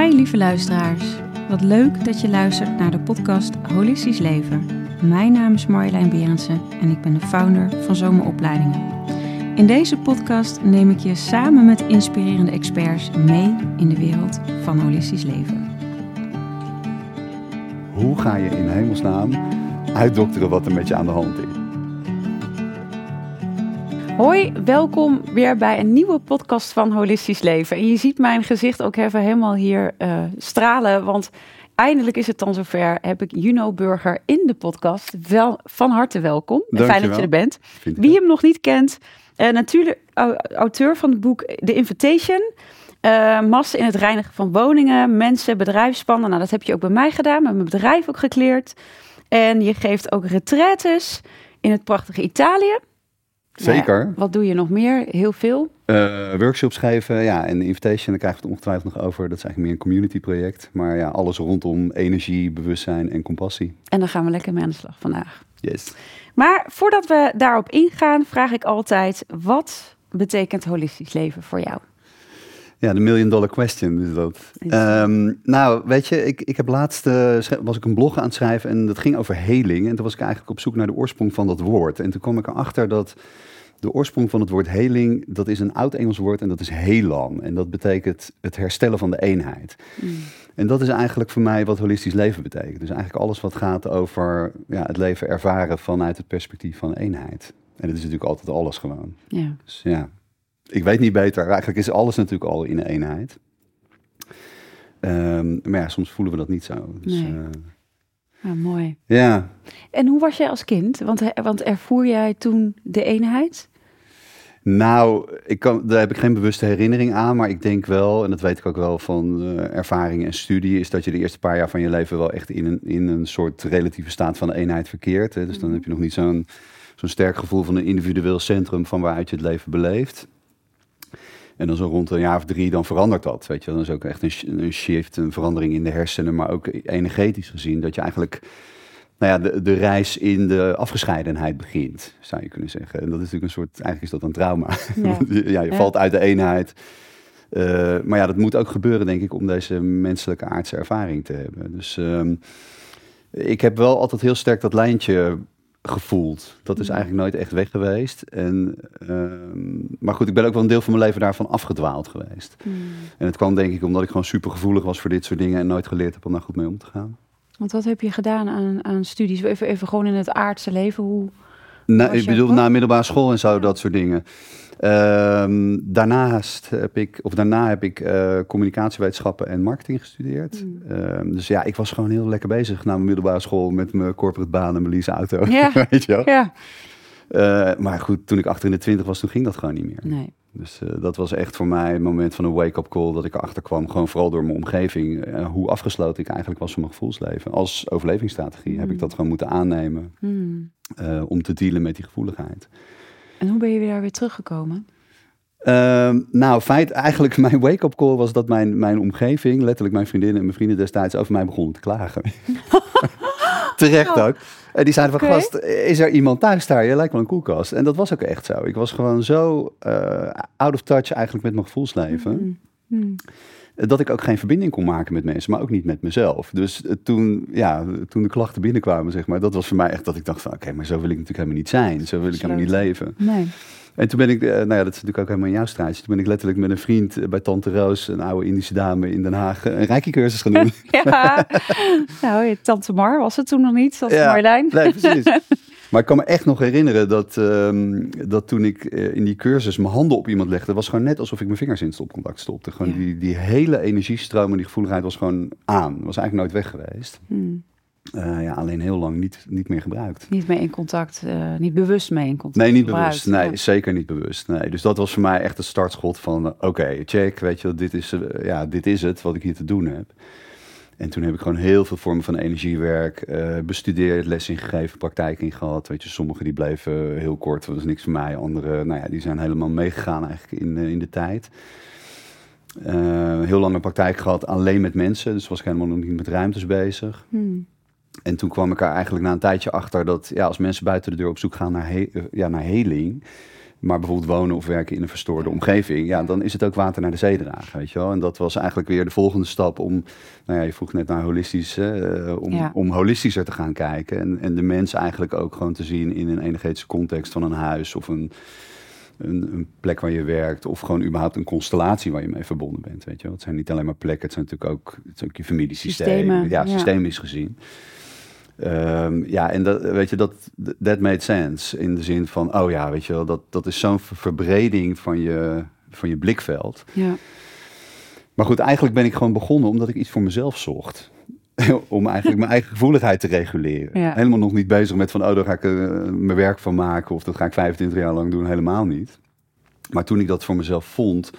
Hi lieve luisteraars. Wat leuk dat je luistert naar de podcast Holistisch Leven. Mijn naam is Marjolein Berendsen en ik ben de founder van Zomeropleidingen. In deze podcast neem ik je samen met inspirerende experts mee in de wereld van holistisch leven. Hoe ga je in hemelsnaam uitdokteren wat er met je aan de hand is? Hoi, welkom weer bij een nieuwe podcast van Holistisch Leven. En je ziet mijn gezicht ook even helemaal hier uh, stralen, want eindelijk is het dan zover. Heb ik Juno Burger in de podcast. Wel van harte welkom. Fijn dat je er bent. Wie hem nog niet kent, eh, natuurlijk au- auteur van het boek The Invitation. eh massen in het reinigen van woningen, mensen, bedrijfspannen. Nou, dat heb je ook bij mij gedaan, met mijn bedrijf ook gekleerd. En je geeft ook retraites in het prachtige Italië. Zeker. Nou ja, wat doe je nog meer? Heel veel. Eh, workshops geven, ja, en de invitation, daar krijgen we het ongetwijfeld nog over. Dat is eigenlijk meer een community project. Maar ja, alles rondom energie, bewustzijn en compassie. En dan gaan we lekker mee aan de slag vandaag. Yes. Maar voordat we daarop ingaan, vraag ik altijd: wat betekent holistisch leven voor jou? Ja, de million dollar question is dat. Ehm, nou, weet je, ik, ik heb laatst, eh, was ik een blog aan het schrijven en dat ging over heling. En toen was ik eigenlijk op zoek naar de oorsprong van dat woord. En toen kwam ik erachter dat de oorsprong van het woord heling, dat is een oud Engels woord en dat is helan. En dat betekent het herstellen van de eenheid. En dat is eigenlijk voor mij wat holistisch leven betekent. Dus eigenlijk alles wat gaat over ja, het leven ervaren vanuit het perspectief van eenheid. En dat is natuurlijk altijd alles gewoon. Ja. Dus ja, ik weet niet beter. Eigenlijk is alles natuurlijk al in eenheid. Ehm, maar ja, soms voelen we dat niet zo. Dus, Nee. eh, mooi. ja, En hoe was jij als kind? Want, want ervoer jij toen de eenheid? nou, ik kan, daar heb ik geen bewuste herinnering aan. Maar ik denk wel, en dat weet ik ook wel van eh, ervaring en studie, is dat je de eerste paar jaar van je leven wel echt in een, in een soort relatieve staat van eenheid verkeert. Hè. Dus dan Mhm. heb je nog niet zo'n zo'n sterk gevoel van een individueel centrum van waaruit je het leven beleeft. En dan zo rond een jaar of drie, dan verandert dat. Weet je, dan is ook echt een, een shift, een verandering in de hersenen, maar ook energetisch gezien. Dat je eigenlijk nou ja, de, de reis in de afgescheidenheid begint, zou je kunnen zeggen. En dat is natuurlijk een soort, eigenlijk is dat een trauma. Ja. Je- ja, je Ja. valt uit de eenheid. Eh, maar ja, dat moet ook gebeuren, denk ik, om deze menselijke aardse ervaring te hebben. Dus ehm, ik heb wel altijd heel sterk dat lijntje gevoeld. Dat is Mhm. eigenlijk nooit echt weg geweest. En, ehm, maar goed, ik ben ook wel een deel van mijn leven daarvan afgedwaald geweest. En het kwam denk ik omdat ik gewoon super gevoelig was voor dit soort dingen en nooit geleerd heb om daar goed mee om te gaan. Want wat heb je gedaan aan, aan studies? Even, even gewoon in het aardse leven. Hoe... Na, Was ik bedoel, na middelbare school en zo, Ja. dat soort dingen. Ehm, daarnaast heb ik, of daarna heb ik eh, communicatiewetenschappen en marketing gestudeerd. Mm. Ehm, dus ja, ik was gewoon heel lekker bezig na mijn middelbare school met mijn corporate baan en mijn lease auto. Ja. Weet je wel? Ja. Eh, maar goed, toen ik achter in de twintig was, toen ging dat gewoon niet meer. Nee. Dus eh, dat was echt voor mij een moment van een wake-up call dat ik erachter kwam, gewoon vooral door mijn omgeving, eh, hoe afgesloten ik eigenlijk was van mijn gevoelsleven. Als overlevingsstrategie heb Mm. ik dat gewoon moeten aannemen eh, om te dealen met die gevoeligheid. En hoe ben je weer daar weer teruggekomen? Ehm, nou, feit, eigenlijk mijn wake-up call was dat mijn, mijn omgeving, letterlijk mijn vriendinnen en mijn vrienden destijds, over mij begonnen te klagen. Terecht ook. En die zeiden van, gast, is er iemand thuis daar? Je lijkt wel een koelkast. En dat was ook echt zo. Ik was gewoon zo eh, out of touch eigenlijk met mijn gevoelsleven. Hmm. Hmm. Dat ik ook geen verbinding kon maken met mensen, maar ook niet met mezelf. Dus eh, toen, ja, toen de klachten binnenkwamen, zeg maar, dat was voor mij echt dat ik dacht van, oké, maar zo wil ik natuurlijk helemaal niet zijn. Zo wil ik helemaal niet leven. Nee. En toen ben ik, eh, nou ja, dat is natuurlijk ook helemaal in jouw straatje. Toen ben ik letterlijk met een vriend eh, bij Tante Roos, een oude Indische dame in Den Haag, een reiki-cursus gaan doen. Ja. nou, tante Mar was het toen nog niet, Ja. Marjolein. Nee, precies. Maar ik kan me echt nog herinneren dat, ehm, dat toen ik eh, in die cursus mijn handen op iemand legde, was gewoon net alsof ik mijn vingers in stopcontact stopte. Gewoon Ja. die, die hele energiestroom en die gevoeligheid was gewoon aan. Was eigenlijk nooit weg geweest. Hmm. Eh, ja, alleen heel lang niet, niet meer gebruikt. Niet mee in contact, eh, niet bewust mee in contact. Nee, niet gebruikt. bewust. Nee, Ja. zeker niet bewust. Nee. Dus dat was voor mij echt het startschot van, oké, check, weet je, dit is, ja, dit is het wat ik hier te doen heb. En toen heb ik gewoon heel veel vormen van energiewerk eh, bestudeerd, les ingegeven, praktijk in gehad. Weet je, sommige die bleven heel kort, dat was niks voor mij. Andere, nou ja, die zijn helemaal meegegaan eigenlijk in, eh, in de tijd. Eh, heel lange praktijk gehad, alleen met mensen. Dus was ik helemaal nog niet met ruimtes bezig. Hmm. En toen kwam ik er eigenlijk na een tijdje achter dat ja, als mensen buiten de deur op zoek gaan naar, he- ja, naar heling, maar bijvoorbeeld wonen of werken in een verstoorde omgeving, ja, dan is het ook water naar de zee dragen, weet je wel. En dat was eigenlijk weer de volgende stap om, nou ja, je vroeg net naar holistisch, uh, om, Ja. om holistischer te gaan kijken. En, en de mens eigenlijk ook gewoon te zien in een energetische context van een huis of een, een, een plek waar je werkt. Of gewoon überhaupt een constellatie waar je mee verbonden bent, weet je wel. Het zijn niet alleen maar plekken, het zijn natuurlijk ook, het zijn ook je familiesysteem. Systemen, ja, ja. systemisch gezien. Ehm, ja, en dat, weet je, dat that made sense in de zin van, oh ja, weet je wel, dat, dat is zo'n ver- verbreding van je, van je blikveld. Ja. Maar goed, eigenlijk ben ik gewoon begonnen omdat ik iets voor mezelf zocht. Om eigenlijk mijn eigen gevoeligheid te reguleren. Ja. Helemaal nog niet bezig met van, oh, daar ga ik eh, mijn werk van maken. Of dat ga ik 25 jaar lang doen. Helemaal niet. Maar toen ik dat voor mezelf vond,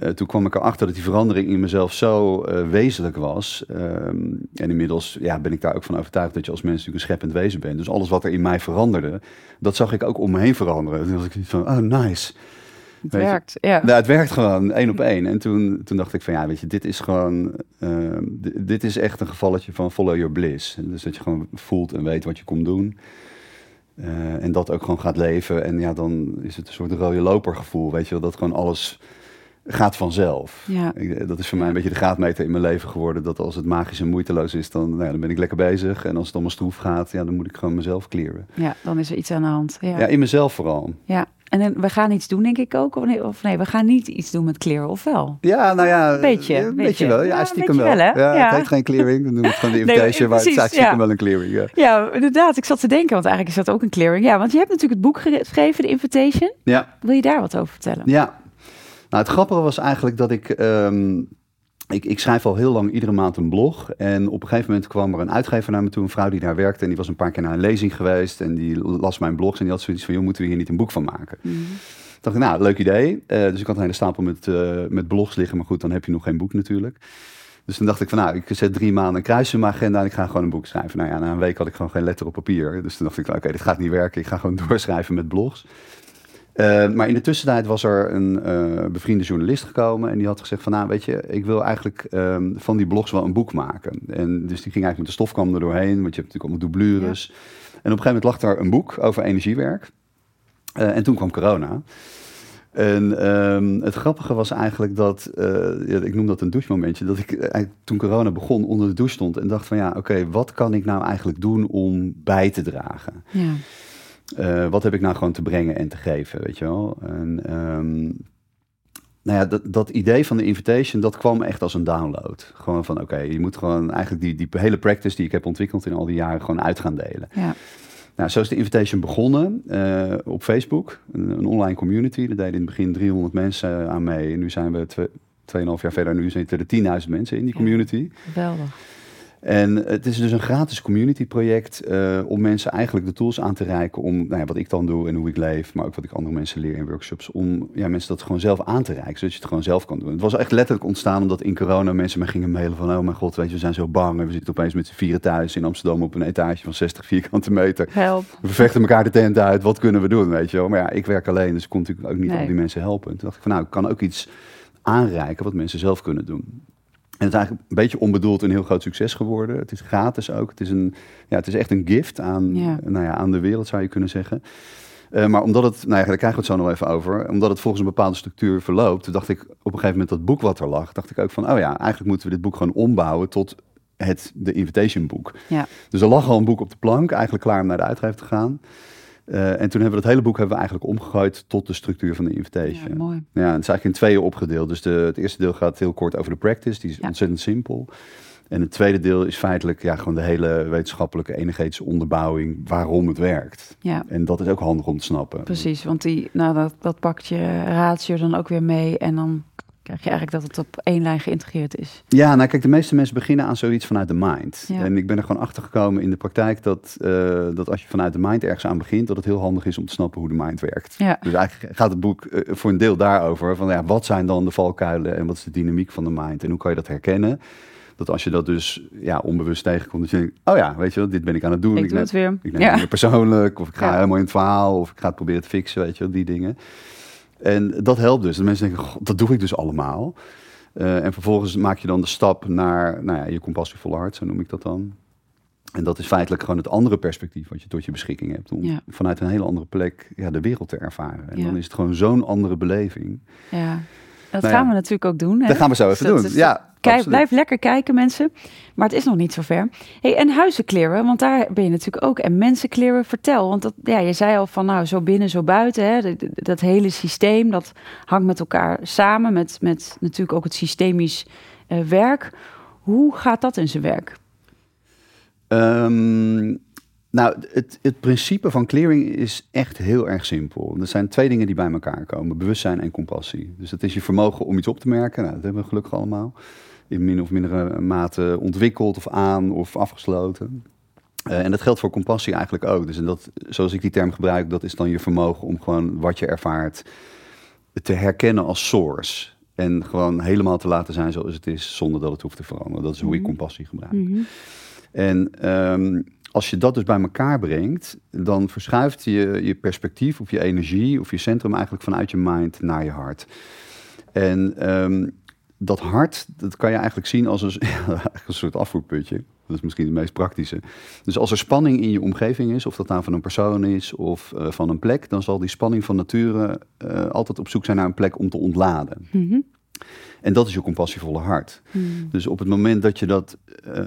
eh, toen kwam ik erachter dat die verandering in mezelf zo eh, wezenlijk was. Ehm, en inmiddels ja, ben ik daar ook van overtuigd dat je als mens natuurlijk een scheppend wezen bent. Dus alles wat er in mij veranderde, dat zag ik ook om me heen veranderen. Toen was ik van, oh nice. Het Weet je? werkt. Ja. Nou, het werkt gewoon één op één. En toen, toen dacht ik van ja, weet je, dit is gewoon, ehm, dit is echt een gevalletje van follow your bliss. Dus dat je gewoon voelt en weet wat je komt doen. Eh, en dat ook gewoon gaat leven. En ja, dan is het een soort rode lopergevoel, weet je wel, dat gewoon alles gaat vanzelf. Ja. Ik- dat is voor mij een beetje de graadmeter in mijn leven geworden. Dat als het magisch en moeiteloos is, dan, nou ja, dan ben ik lekker bezig. En als het allemaal stroef gaat, ja, dan moet ik gewoon mezelf clearen. ja, dan is er iets aan de hand. Ja. Ja, ja. in mezelf vooral. En dan, we gaan iets doen, denk ik ook. Of nee, of nee, we gaan niet iets doen met clear, of wel? Ja, nou ja. Beetje, eh, Een beetje. beetje wel. Ja, Ja, stiekem wel. wel? Ja, Ja. Het heet geen clearing. Dan doen we het gewoon de Nee, invitation. maar het staat stiekem ja. wel een clearing. Ja. Ja, inderdaad. Ik zat te denken, want eigenlijk is dat ook een clearing. Ja, want je hebt natuurlijk het boek geschreven, The Invitation. ja. Wil je daar wat over vertellen? Ja. Nou, het grappige was eigenlijk dat ik, ehm, ik... Ik schrijf al heel lang iedere maand een blog. En op een gegeven moment kwam er een uitgever naar me toe. Een vrouw die daar werkte. En die was een paar keer naar een lezing geweest. En die las mijn blogs. En die had zoiets van, joh, moeten we hier niet een boek van maken? Toen dacht ik, nou, leuk idee. Eh, dus ik had een hele stapel met, eh, met blogs liggen. Maar goed, dan heb je nog geen boek natuurlijk. Dus toen dacht ik van, nou, ik zet drie maanden een kruis in mijn agenda en ik ga gewoon een boek schrijven. Nou ja, na een week had ik gewoon geen letter op papier. Dus toen dacht ik, oké, dit gaat niet werken. Ik ga gewoon doorschrijven met blogs. Eh, maar in de tussentijd was er een eh, bevriende journalist gekomen en die had gezegd van, nou weet je, ik wil eigenlijk ehm, van die blogs wel een boek maken. En dus die ging eigenlijk met de stofkam er doorheen, want je hebt natuurlijk allemaal doublures. En op een gegeven moment lag daar een boek over energiewerk. Eh, en toen kwam corona. En ehm, het grappige was eigenlijk dat, ja, ik noem dat een douchemomentje, dat ik toen corona begon onder de douche stond en dacht van ja, oké, wat kan ik nou eigenlijk doen om bij te dragen? Ja. Eh, wat heb ik nou gewoon te brengen en te geven, weet je wel? En, ehm, nou ja, dat, dat idee van de invitation, dat kwam echt als een download. Gewoon van, oké, je moet gewoon eigenlijk die, die hele practice die ik heb ontwikkeld in al die jaren gewoon uit gaan delen. Ja. Nou, zo is de invitation begonnen eh, op Facebook, een, een online community. Daar deden in het begin 300 mensen aan mee. En nu zijn we twee, 2,5 jaar verder, nu zitten er 10.000 mensen in die Ja. community. Geweldig. En het is dus een gratis community project eh, om mensen eigenlijk de tools aan te reiken om, nou ja, wat ik dan doe en hoe ik leef, maar ook wat ik andere mensen leer in workshops, om ja, mensen dat gewoon zelf aan te reiken, zodat je het gewoon zelf kan doen. Het was echt letterlijk ontstaan omdat in corona mensen me gingen mailen van, oh mijn god, weet je, we zijn zo bang en we zitten opeens met z'n vieren thuis in Amsterdam op een etage van 60 vierkante meter. Help. We vechten elkaar de tent uit, wat kunnen we doen, weet je wel. Maar ja, ik werk alleen, dus ik kon natuurlijk ook niet Nee. al die mensen helpen. Toen dacht ik van, nou, ik kan ook iets aanreiken wat mensen zelf kunnen doen. En het is eigenlijk een beetje onbedoeld een heel groot succes geworden. Het is gratis ook. Het is, een, ja, het is echt een gift aan, Ja. nou ja, aan de wereld, zou je kunnen zeggen. Eh, maar omdat het, nou ja, daar krijgen we het zo nog even over. Omdat het volgens een bepaalde structuur verloopt, dacht ik op een gegeven moment dat boek wat er lag, dacht ik ook van, oh ja, eigenlijk moeten we dit boek gewoon ombouwen tot het, de invitation boek. Ja. Dus er lag al een boek op de plank, eigenlijk klaar om naar de uitgever te gaan. Eh, en toen hebben we dat hele boek hebben we eigenlijk omgegooid tot de structuur van de invitation. ja, mooi. Ja, het is eigenlijk in tweeën opgedeeld. Dus de, het eerste deel gaat heel kort over de practice, die is Ja. ontzettend simpel. En het tweede deel is feitelijk ja, gewoon de hele wetenschappelijke energetische onderbouwing waarom het werkt. Ja. En dat is ook handig om te snappen. Precies, want die, nou, dat, dat pakt je ratio dan ook weer mee. En dan krijg je eigenlijk dat het op één lijn geïntegreerd is. Ja, nou kijk, de meeste mensen beginnen aan zoiets vanuit de mind. Ja. En ik ben er gewoon achter gekomen in de praktijk dat, eh, dat als je vanuit de mind ergens aan begint, dat het heel handig is om te snappen hoe de mind werkt. Ja. Dus eigenlijk gaat het boek eh, voor een deel daarover van ja, wat zijn dan de valkuilen en wat is de dynamiek van de mind en hoe kan je dat herkennen? Dat als je dat dus ja, onbewust tegenkomt, dat je denkt, oh ja, weet je wel, dit ben ik aan het doen. Ik doe neem- het weer. ik neem Ja. het persoonlijk, of ik ga helemaal in het verhaal, of ik ga het proberen te fixen, weet je wel, die dingen. En dat helpt dus. De mensen denken, "God, dat doe ik dus allemaal. Eh, en vervolgens maak je dan de stap naar nou ja, je compassievolle hart, zo noem ik dat dan. En dat is feitelijk gewoon het andere perspectief wat je tot je beschikking hebt. Om Ja. vanuit een hele andere plek ja, de wereld te ervaren. En Ja. dan is het gewoon zo'n andere beleving. Ja. Dat Nou gaan ja. we natuurlijk ook doen. Hè? Dat gaan we zo even Dus doen. is- ja, Kijk, blijf lekker kijken, mensen. Maar het is nog niet zover. Hey, en huizen clearen, want daar ben je natuurlijk ook. En mensen clearen, vertel. Want dat, ja, je zei al van, nou, zo binnen, zo buiten. Hè, dat, dat hele systeem, dat hangt met elkaar samen. Met, met natuurlijk ook het systemisch eh, werk. Hoe gaat dat in zijn werk? Ehm, nou, het, het principe van clearing is echt heel erg simpel. Er zijn twee dingen die bij elkaar komen: bewustzijn en compassie. Dus dat is je vermogen om iets op te merken. Nou, dat hebben we gelukkig allemaal. In min of mindere mate ontwikkeld of aan of afgesloten. Eh, en dat geldt voor compassie eigenlijk ook. Dus en dat, zoals ik die term gebruik, dat is dan je vermogen om gewoon wat je ervaart te herkennen als source. En gewoon helemaal te laten zijn zoals het is, zonder dat het hoeft te veranderen. Dat is hoe ik Mhm. compassie gebruik. En ehm, als je dat dus bij elkaar brengt, dan verschuift je, je perspectief of je energie of je centrum eigenlijk vanuit je mind naar je hart. En ehm, dat hart, dat kan je eigenlijk zien als een, soort afvoerputje. Dat is misschien het meest praktische. Dus als er spanning in je omgeving is, of dat nou van een persoon is of eh, van een plek, dan zal die spanning van nature eh, altijd op zoek zijn naar een plek om te ontladen. Mhm. En dat is je compassievolle hart. Hmm. Dus op het moment dat je dat, eh,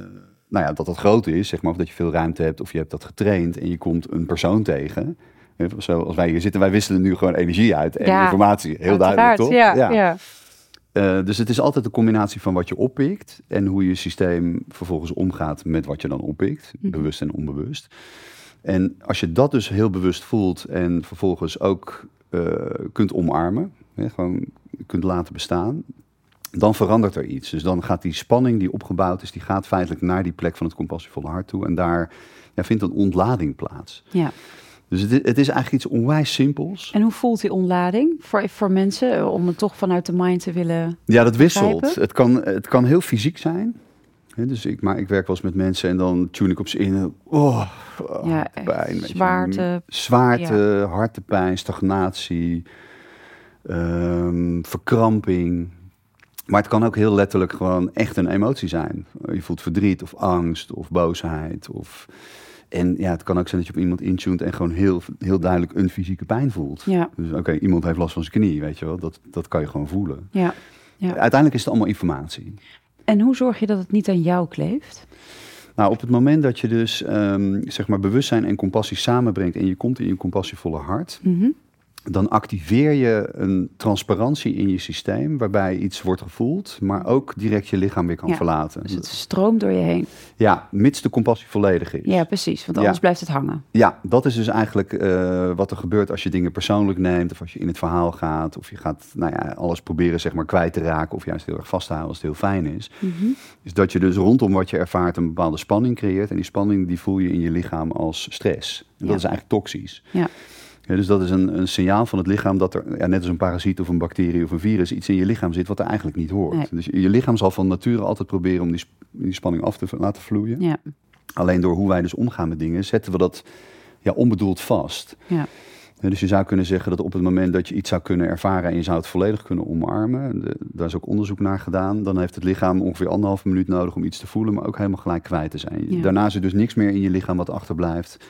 nou ja, dat dat groot is, zeg maar, of dat je veel ruimte hebt, of je hebt dat getraind en je komt een persoon tegen. Zoals wij hier zitten, wij wisselen nu gewoon energie uit en Ja, informatie. Heel duidelijk, toch? Ja, ja. Eh, dus het is altijd een combinatie van wat je oppikt en hoe je systeem vervolgens omgaat met wat je dan oppikt, Mhm. bewust en onbewust. En als je dat dus heel bewust voelt en vervolgens ook eh, kunt omarmen, hè, gewoon kunt laten bestaan, dan verandert er iets. Dus dan gaat die spanning die opgebouwd is, die gaat feitelijk naar die plek van het compassievolle hart toe. En daar ja, vindt een ontlading plaats. ja. Dus het, is eigenlijk iets onwijs simpels. En hoe voelt die ontlading voor, voor mensen eh, om het toch vanuit de mind te willen? Ja, dat wisselt. Begrijpen? Het kan, het kan heel fysiek zijn. Dus ik, maar ik werk wel eens met mensen en dan tune ik op ze in. Oh, oh, Ja, pijn. zwaarte. Zwaarte, hartepijn, stagnatie, ehm, verkramping. Maar het kan ook heel letterlijk gewoon echt een emotie zijn. Je voelt verdriet of angst of boosheid. Of... En ja, het kan ook zijn dat je op iemand intunt en gewoon heel, heel duidelijk een fysieke pijn voelt. Ja, Dus oké, iemand heeft last van zijn knie, weet je wel. Dat, dat kan je gewoon voelen. ja. Ja. Uiteindelijk is het allemaal informatie. En hoe zorg je dat het niet aan jou kleeft? Nou, op het moment dat je dus ehm, zeg maar bewustzijn en compassie samenbrengt en je komt in je compassievolle hart, Mhm. Dan activeer je een transparantie in je systeem waarbij iets wordt gevoeld, maar ook direct je lichaam weer kan Ja, verlaten. Dus het stroomt door je heen. Ja, mits de compassie volledig is. Ja, precies. Want Ja. anders blijft het hangen. Ja, dat is dus eigenlijk eh, wat er gebeurt als je dingen persoonlijk neemt, of als je in het verhaal gaat, of je gaat nou ja, alles proberen zeg maar kwijt te raken, of juist heel erg vasthouden als het heel fijn is. Mhm. Is dat je dus rondom wat je ervaart een bepaalde spanning creëert. En die spanning die voel je in je lichaam als stress. En dat Ja. is eigenlijk toxisch. Ja. Ja, dus dat is een, een signaal van het lichaam dat er, ja, net als een parasiet of een bacterie of een virus, iets in je lichaam zit wat er eigenlijk niet hoort. Nee. Dus je, je lichaam zal van nature altijd proberen om die, die spanning af te laten vloeien. Ja, Alleen door hoe wij dus omgaan met dingen, zetten we dat ja, onbedoeld vast. ja. Dus je zou kunnen zeggen dat op het moment dat je iets zou kunnen ervaren en je zou het volledig kunnen omarmen, de- daar is ook onderzoek naar gedaan, dan heeft het lichaam ongeveer anderhalve minuut nodig om iets te voelen, maar ook helemaal gelijk kwijt te zijn. Ja. Daarna is er dus niks meer in je lichaam wat achterblijft,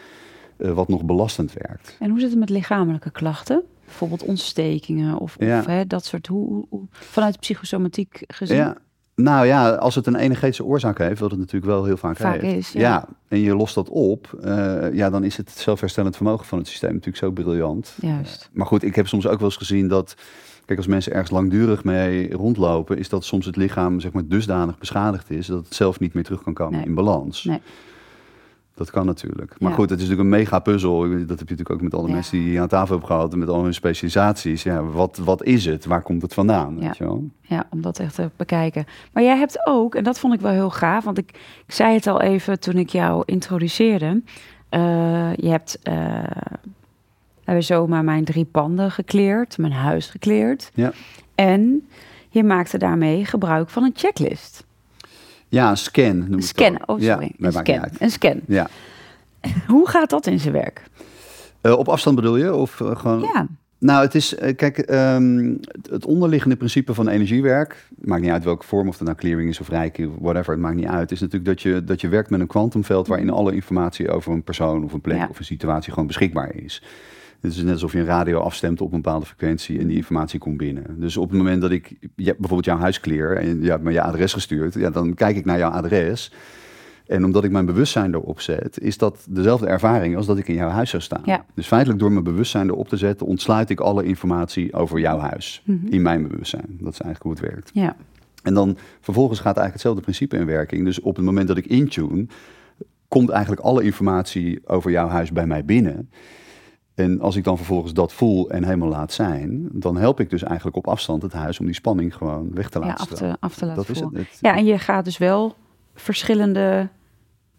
wat nog belastend werkt. En hoe zit het met lichamelijke klachten? Bijvoorbeeld ontstekingen of, hè, dat soort... Hoe, hoe- vanuit de psychosomatiek gezien? Ja, nou ja, als het een energetische oorzaak heeft, wat het natuurlijk wel heel vaak, Vaak heeft. is, ja. en je lost dat op, eh, ja, dan is het zelfherstellend vermogen van het systeem natuurlijk zo briljant. Juist. Maar goed, ik heb soms ook wel eens gezien dat, kijk, als mensen ergens langdurig mee rondlopen, is dat soms het lichaam zeg maar dusdanig beschadigd is dat het zelf niet meer terug kan komen Nee. in balans. Nee. Dat kan natuurlijk. Maar Ja. goed, het is natuurlijk een mega puzzel. Dat heb je natuurlijk ook met alle Ja. mensen die je aan tafel hebt gehad, met al hun specialisaties. Ja, wat, wat is het? Waar komt het vandaan? Ja. Weet je wel? Ja, om dat echt te bekijken. Maar jij hebt ook, en dat vond ik wel heel gaaf, want ik, ik zei het al even toen ik jou introduceerde. Eh, je hebt eh hebben zomaar mijn drie panden gekleerd, mijn huis gekleerd. Ja. En je maakte daarmee gebruik van een checklist. Ja, een scan noem ik scan, oh Ja, sorry. dat een, scan. een scan. Ja. Hoe gaat dat in zijn werk? Eh, op afstand bedoel je? Of eh, gewoon... Ja, Nou, het is, eh, kijk, ehm, het- onderliggende principe van energiewerk, maakt niet uit welke vorm, of het nou clearing is of reiki, whatever, het maakt niet uit, is natuurlijk dat je, dat je werkt met een kwantumveld waarin alle informatie over een persoon of een plek Ja. of een situatie gewoon beschikbaar is. Het is net alsof je een radio afstemt op een bepaalde frequentie en die informatie komt binnen. Dus op het moment dat ik je, bijvoorbeeld jouw huis clear en je hebt me je adres gestuurd, ja, dan kijk ik naar jouw adres. En omdat ik mijn bewustzijn erop zet, is dat dezelfde ervaring als dat ik in jouw huis zou staan. Ja. Dus feitelijk door mijn bewustzijn erop te zetten, ontsluit ik alle informatie over jouw huis. Mhm. In mijn bewustzijn. Dat is eigenlijk hoe het werkt. Ja, En dan vervolgens gaat eigenlijk hetzelfde principe in werking. Dus op het moment dat ik intune, komt eigenlijk alle informatie over jouw huis bij mij binnen. En als ik dan vervolgens dat voel en helemaal laat zijn, dan help ik dus eigenlijk op afstand het huis om die spanning gewoon weg te ja laten af, stromen. te, af te laten Dat is het. voelen. Het- Ja, en je gaat dus wel verschillende...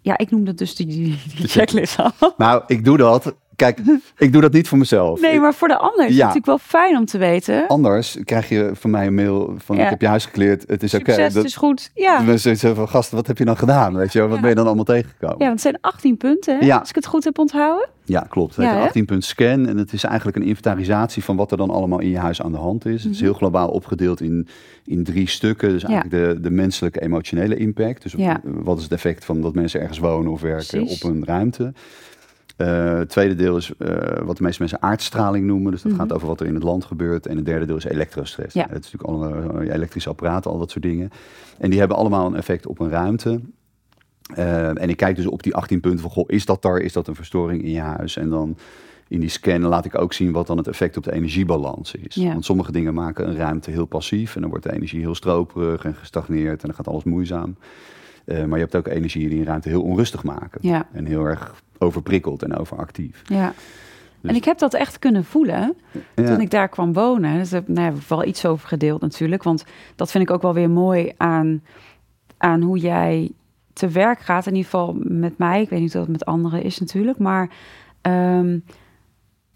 Ja, ik noem dat dus die, die, die checklist al. Nou, ik doe dat. Kijk, ik doe dat niet voor mezelf. Nee, maar voor de ander is het Ja. natuurlijk wel fijn om te weten. Anders krijg je van mij een mail van Ja. ik heb je huis gekleerd, het is oké. Dat- het is goed. Ja. Dan zeggen van gasten, wat heb je dan gedaan? Weet je, wat Ja. ben je dan allemaal tegengekomen? ja, want het zijn 18 punten, hè? Ja. als ik het goed heb onthouden. Ja, klopt. Het Ja, heet een 18 punt scan en het is eigenlijk een inventarisatie van wat er dan allemaal in je huis aan de hand is. Het is heel globaal opgedeeld in, in drie stukken. Dus Mhm. Ja. eigenlijk de, de menselijke emotionele impact. Dus Ja. wat is het effect van dat mensen ergens wonen of werken Precies. op een ruimte. Eh, het tweede deel is eh, wat de meeste mensen aardstraling noemen. Dus dat Mhm. gaat over wat er in het land gebeurt. En het derde deel is elektrostress. Ja. Het is natuurlijk alle eh, elektrische apparaten, al dat soort dingen. En die hebben allemaal een effect op een ruimte. Eh, en ik kijk dus op die 18 punten van, goh, is dat daar, is dat een verstoring in je huis? En dan in die scan laat ik ook zien wat dan het effect op de energiebalans is. Ja. Want sommige dingen maken een ruimte heel passief en dan wordt de energie heel stroperig en gestagneerd en dan gaat alles moeizaam. Eh, maar je hebt ook energieën die een ruimte heel onrustig maken. Ja. En heel erg overprikkeld en overactief. Ja. Dus- En ik heb dat echt kunnen voelen Ja. toen ik daar kwam wonen. Dus daar heb, nou, heb ik wel iets over gedeeld natuurlijk. Want dat vind ik ook wel weer mooi aan, aan hoe jij te werk gaat. In ieder geval met mij. Ik weet niet of het met anderen is natuurlijk. Maar ehm,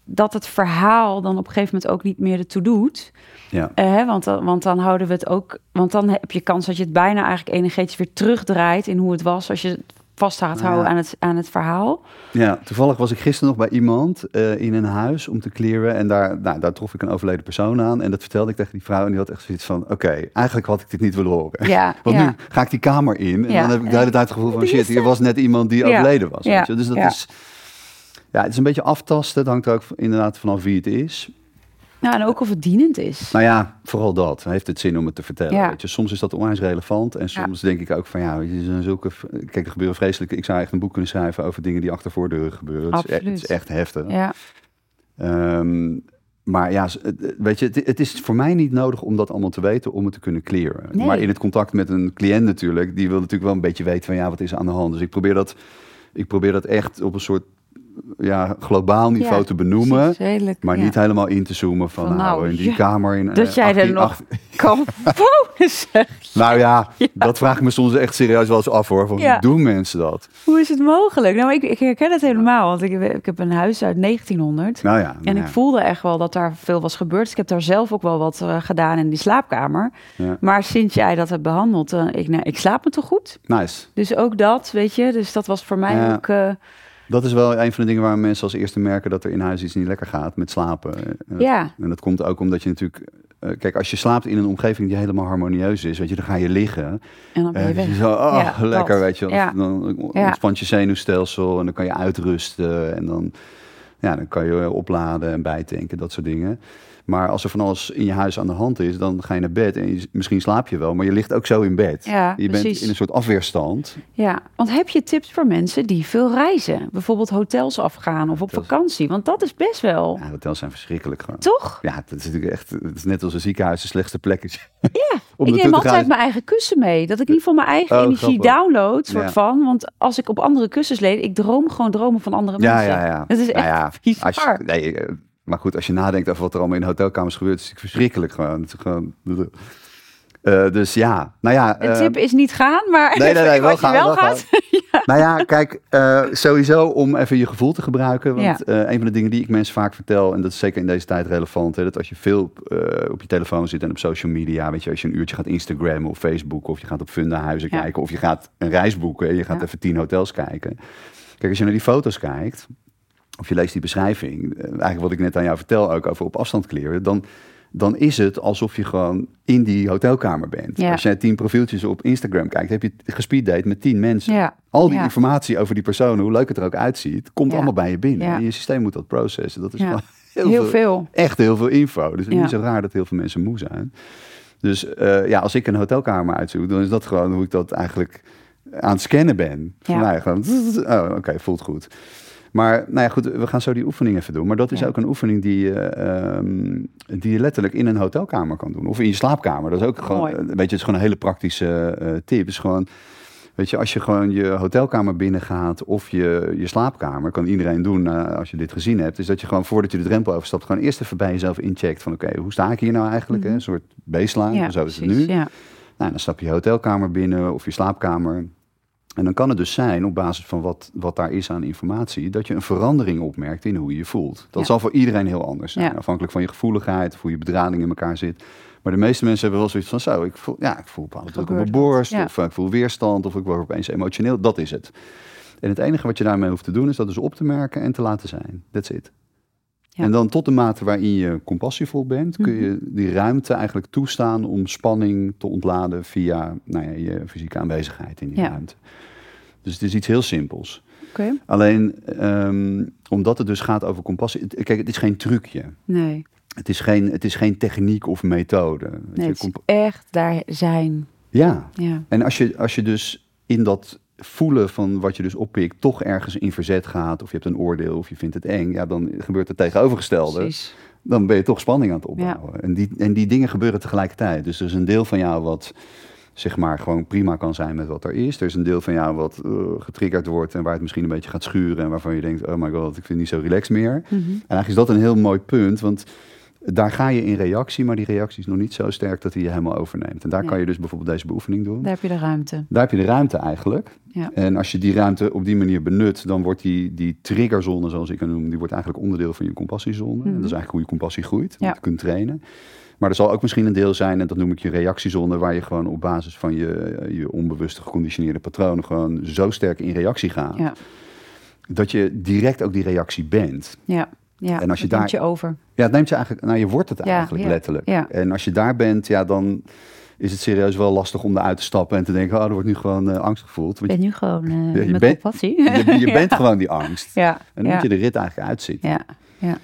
dat het verhaal dan op een gegeven moment ook niet meer ertoe doet. Ja. Eh, want, dan- want dan houden we het ook... Want dan heb je kans dat je het bijna eigenlijk energetisch weer terugdraait... in hoe het was als je het vast Nou houden ja. aan, het, aan het verhaal. Ja, toevallig was ik gisteren nog bij iemand eh, in een huis om te clearen. En daar, nou, daar trof ik een overleden persoon aan. En dat vertelde ik tegen die vrouw. En die had echt zoiets van, oké, eigenlijk had ik dit niet willen horen. Ja, Want ja. nu ga ik die kamer in. En dan heb ik de hele tijd het gevoel van, shit, hier was net iemand die overleden was. Weet je? Dus dat is... Ja, het is een beetje aftasten. Het hangt er ook inderdaad vanaf wie het is. Nou, en ook of het dienend is. Nou ja, vooral dat. Heeft het zin om het te vertellen? Ja. Weet je? Soms is dat onwijs relevant. En soms denk ik ook van ja, er zijn zulke. Kijk, er gebeuren vreselijke. Ik zou echt een boek kunnen schrijven over dingen die achter voordeuren gebeuren. Het is, e- het is Absoluut. echt heftig. Ja, Ehm, maar ja, het- weet je, het, het is voor mij niet nodig om dat allemaal te weten om het te kunnen clearen. Nee. Maar in het contact met een cliënt natuurlijk, die wil natuurlijk wel een beetje weten van ja, wat is er aan de hand. Dus ik probeer dat, ik probeer dat echt op een soort ja, globaal niveau Ja, te benoemen. precies, redelijk, Maar ja. niet helemaal in te zoomen van, Van, nou, nou, in die ja, kamer in dat eh, jij er 18, nog 8 kan. Nou ja, dat vraag ik me soms echt serieus wel eens af hoor. Van, Ja. Hoe doen mensen dat? Hoe is het mogelijk? Nou, ik, ik herken het helemaal, want ik, ik heb een huis uit 1900. Nou ja. En nou ik voelde echt wel dat daar veel was gebeurd. Dus ik heb daar zelf ook wel wat eh, gedaan in die slaapkamer. Maar sinds jij dat hebt behandeld, eh, ik, nou, ik slaap me toch goed? Nice. Dus ook dat, weet je. Dus dat was voor mij ook... eh, Dat is wel een van de dingen waar mensen als eerste merken dat er in huis iets niet lekker gaat met slapen. Eh, ja, En dat komt ook omdat je natuurlijk... eh, kijk, als je slaapt in een omgeving die helemaal harmonieus is, weet je, dan ga je liggen. en dan ben je Eh, weg. zo, oh, Ja, lekker, dat. weet je. Ja. Dan ontspant je zenuwstelsel en dan kan je uitrusten. En dan, ja, dan kan je opladen en bijtanken, dat soort dingen. Maar als er van alles in je huis aan de hand is, dan ga je naar bed en je- misschien slaap je wel, maar je ligt ook zo in bed. Ja, je bent in een soort afweerstand. Ja, want heb je tips voor mensen die veel reizen? Bijvoorbeeld hotels afgaan of op Hotels. vakantie? Want dat is best wel... Ja, hotels zijn verschrikkelijk gewoon. Toch? Ja, dat is natuurlijk echt, het is net als een ziekenhuis, de slechtste plek is. Ja, ik neem altijd mijn eigen kussen mee. Dat ik in ieder geval mijn eigen Oh, energie grappig. download, soort Ja. van. Want als ik op andere kussens leed, ik droom gewoon dromen van andere Ja, mensen. ja, ja. Dat is Nou echt ja, als je, nee, eh, maar goed, als je nadenkt over wat er allemaal in hotelkamers gebeurt, is het verschrikkelijk gewoon. Het is gewoon eh, dus ja, nou ja. De eh, tip is niet gaan, maar Nee, nee, nee, wel gaan, wel wel gaat. Nou ja, kijk, eh, sowieso om even je gevoel te gebruiken. Want Ja. een van de dingen die ik mensen vaak vertel, en dat is zeker in deze tijd relevant, hè, dat als je veel op, op je telefoon zit en op social media, weet je, als je een uurtje gaat Instagrammen of Facebook, of je gaat op Fundahuizen Ja. kijken, of je gaat een reis boeken en je gaat even tien hotels kijken. Kijk, als je naar die foto's kijkt, of je leest die beschrijving, eh, eigenlijk wat ik net aan jou vertel, ook over op afstand kleren, dan, dan is het alsof je gewoon in die hotelkamer bent. Ja. Als jij tien profieltjes op Instagram kijkt, heb je gespeeddate met tien mensen. Ja. Al die Ja. informatie over die persoon, hoe leuk het er ook uitziet, komt allemaal bij je binnen. En je systeem moet dat processen. Dat is heel, Heel veel, veel. echt heel veel info. Dus het is niet zo raar dat heel veel mensen moe zijn. Dus eh, ja, als ik een hotelkamer uitzoek, dan is dat gewoon hoe ik dat eigenlijk aan het scannen ben. Voor Ja. mij gewoon, oh, oké, voelt goed. Maar nou ja, goed, we gaan zo die oefening even doen. Maar dat is Ja. ook een oefening die, je, ehm, die je letterlijk in een hotelkamer kan doen. Of in je slaapkamer. Dat is ook gewoon, Mooi. eh, weet je, het is gewoon een hele praktische eh, tip. Is gewoon, weet je, als je gewoon je hotelkamer binnengaat of je, je slaapkamer, kan iedereen doen eh, als je dit gezien hebt, is dat je gewoon voordat je de drempel overstapt, gewoon eerst even bij jezelf incheckt van oké, hoe sta ik hier nou eigenlijk? hè? Een soort baseline, Mhm. Ja, zo is het nu. Ja. Nou, dan stap je je hotelkamer binnen of je slaapkamer. En dan kan het dus zijn, op basis van wat, wat daar is aan informatie, dat je een verandering opmerkt in hoe je je voelt. Dat Ja. zal voor iedereen heel anders zijn, Ja. afhankelijk van je gevoeligheid of hoe je bedrading in elkaar zit. Maar de meeste mensen hebben wel zoiets van, zo, ik voel, ja, ik voel bepaalde druk op mijn borst, ja. of eh, ik voel weerstand, of ik word opeens emotioneel. Dat is het. En het enige wat je daarmee hoeft te doen, is dat dus op te merken en te laten zijn. That's it. Ja. En dan tot de mate waarin je compassievol bent, kun je die ruimte eigenlijk toestaan om spanning te ontladen via nou ja, je fysieke aanwezigheid in die Ja. ruimte. Dus het is iets heel simpels. Oké. Alleen ehm, omdat het dus gaat over compassie. het- Kijk, het is geen trucje. Nee. Het is geen, het is geen techniek of methode. Nee, het is echt daar zijn. ja, Ja. en als je, als je dus in dat voelen van wat je dus oppikt, toch ergens in verzet gaat, of je hebt een oordeel, of je vindt het eng, ja, dan gebeurt het tegenovergestelde. Precies. Dan ben je toch spanning aan het opbouwen. En, die, en die dingen gebeuren tegelijkertijd. Dus er is een deel van jou wat zeg maar gewoon prima kan zijn met wat er is. Er is een deel van jou wat eh, getriggerd wordt en waar het misschien een beetje gaat schuren en waarvan je denkt, oh my god, ik vind het niet zo relaxed meer. Mhm. En eigenlijk is dat een heel mooi punt, want daar ga je in reactie, maar die reactie is nog niet zo sterk dat hij je helemaal overneemt. En daar kan je dus bijvoorbeeld deze beoefening doen. Daar heb je de ruimte. Daar heb je de ruimte eigenlijk. Ja. En als je die ruimte op die manier benut, dan wordt die, die triggerzone, zoals ik het noem, die wordt eigenlijk onderdeel van je compassiezone. En dat is eigenlijk hoe je compassie groeit, Mhm. Ja. je kunt trainen. Maar er zal ook misschien een deel zijn, en dat noem ik je reactiezone, waar je gewoon op basis van je, je onbewuste geconditioneerde patronen gewoon zo sterk in reactie gaat, Ja. dat je direct ook die reactie bent. Ja. Ja. En als je Dat neemt daar- je over. Ja, het neemt je eigenlijk, nou je wordt het eigenlijk ja, letterlijk. ja. En als je daar bent, ja, dan is het serieus wel lastig om eruit te stappen en te denken, oh, er wordt nu gewoon eh, angst gevoeld. Want ben nu gewoon eh, Ja, je met bent- compassie. je, je bent gewoon die angst. Ja. En dan moet je de rit eigenlijk uitzitten. Ja. Ja.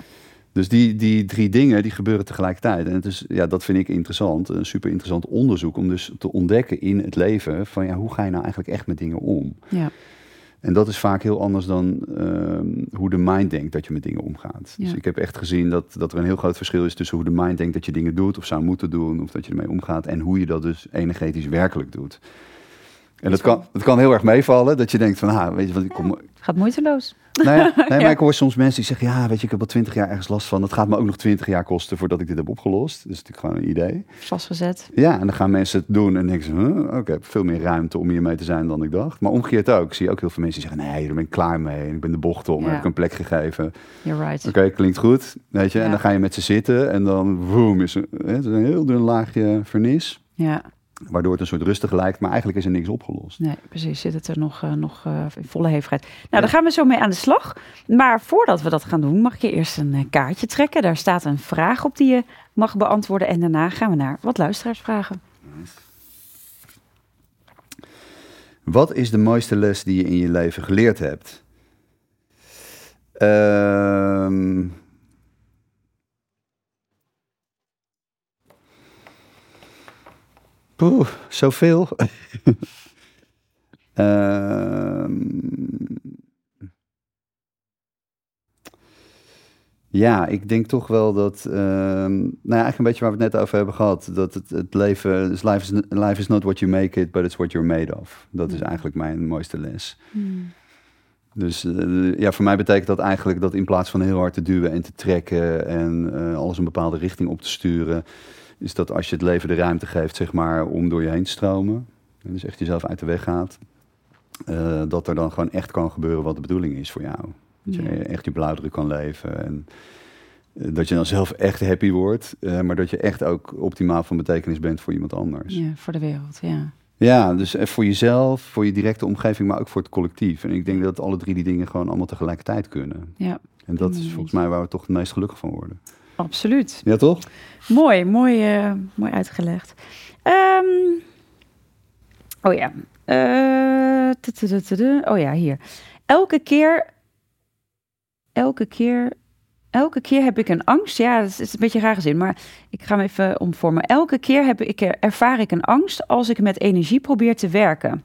Dus die, die drie dingen die gebeuren tegelijkertijd. En het is, ja, dat vind ik interessant. Een super interessant onderzoek om dus te ontdekken in het leven van ja, hoe ga je nou eigenlijk echt met dingen om? Ja. En dat is vaak heel anders dan ehm, hoe de mind denkt dat je met dingen omgaat. Dus ik heb echt gezien dat, dat er een heel groot verschil is tussen hoe de mind denkt dat je dingen doet of zou moeten doen of dat je ermee omgaat en hoe je dat dus energetisch werkelijk doet. En dat kan, dat kan heel erg meevallen, dat je denkt van, ah, weet je wat, ik kom, Gaat moeiteloos. nou ja, nee, maar Ja. ik hoor soms mensen die zeggen, ja, weet je, ik heb al twintig jaar ergens last van. Dat gaat me ook nog twintig jaar kosten voordat ik dit heb opgelost. Dat is natuurlijk gewoon een idee. Vastgezet. Ja, en dan gaan mensen het doen en denken ze, huh, oké, veel meer ruimte om hiermee te zijn dan ik dacht. Maar omgekeerd ook. Ik zie ook heel veel mensen die zeggen, nee, daar ben ik klaar mee. En ik ben de bocht om, Ja. heb ik een plek gegeven. You're right. Oké, klinkt goed, weet je. En dan ga je met ze zitten en dan, woem, is er, hè, het is een heel dun laagje vernis. Ja. Waardoor het een soort rustig lijkt, maar eigenlijk is er niks opgelost. Nee, precies. Zit het er nog, eh, nog eh, in volle hevigheid. Nou, daar gaan we zo mee aan de slag. Maar voordat we dat gaan doen, mag je eerst een eh, kaartje trekken. Daar staat een vraag op die je mag beantwoorden. En daarna gaan we naar wat luisteraarsvragen. Wat is de mooiste les die je in je leven geleerd hebt? Ehm Poeh, zoveel. Ehm ja, ik denk toch wel dat, ehm, nou ja, eigenlijk een beetje waar we het net over hebben gehad, dat het, het leven, dus life, is, life is not what you make it, but it's what you're made of. Dat is eigenlijk mijn mooiste les. Dus eh, ja, voor mij betekent dat eigenlijk dat in plaats van heel hard te duwen en te trekken en eh, alles een bepaalde richting op te sturen, is dat als je het leven de ruimte geeft, zeg maar, om door je heen te stromen, en dus echt jezelf uit de weg gaat, eh, dat er dan gewoon echt kan gebeuren wat de bedoeling is voor jou. Dat je echt je blauwdruk kan leven en eh, dat je dan zelf echt happy wordt, eh, maar dat je echt ook optimaal van betekenis bent voor iemand anders. Ja, voor de wereld, ja. Ja, dus voor jezelf, voor je directe omgeving, maar ook voor het collectief. En ik denk dat alle drie die dingen gewoon allemaal tegelijkertijd kunnen. Ja, En dat is volgens mij waar we toch het meest gelukkig van worden. Absoluut. Ja, toch? Mooi, mooi, eh, mooi uitgelegd. Ehm, oh ja. Eh, oh ja, hier. Elke keer, elke keer, elke keer heb ik een angst. Ja, dat is, is een beetje een rare zin, maar ik ga hem even omvormen. Elke keer heb ik, ervaar ik een angst als ik met energie probeer te werken.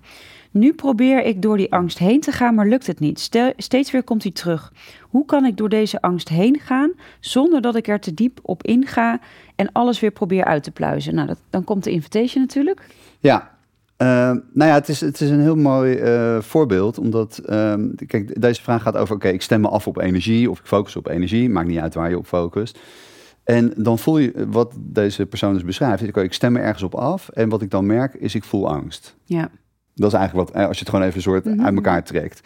Nu probeer ik door die angst heen te gaan, maar lukt het niet. Steeds weer komt hij terug. Hoe kan ik door deze angst heen gaan zonder dat ik er te diep op inga en alles weer probeer uit te pluizen? Nou, dat, dan komt de invitation natuurlijk. Ja. Eh, nou ja, het is, het is een heel mooi eh, voorbeeld, omdat, ehm, kijk, deze vraag gaat over, oké, ik stem me af op energie of ik focus op energie, maakt niet uit waar je op focust. En dan voel je, wat deze persoon dus beschrijft, is, ik stem me ergens op af en wat ik dan merk is, ik voel angst. Ja, Dat is eigenlijk wat, eh, als je het gewoon even een soort Mhm. uit elkaar trekt.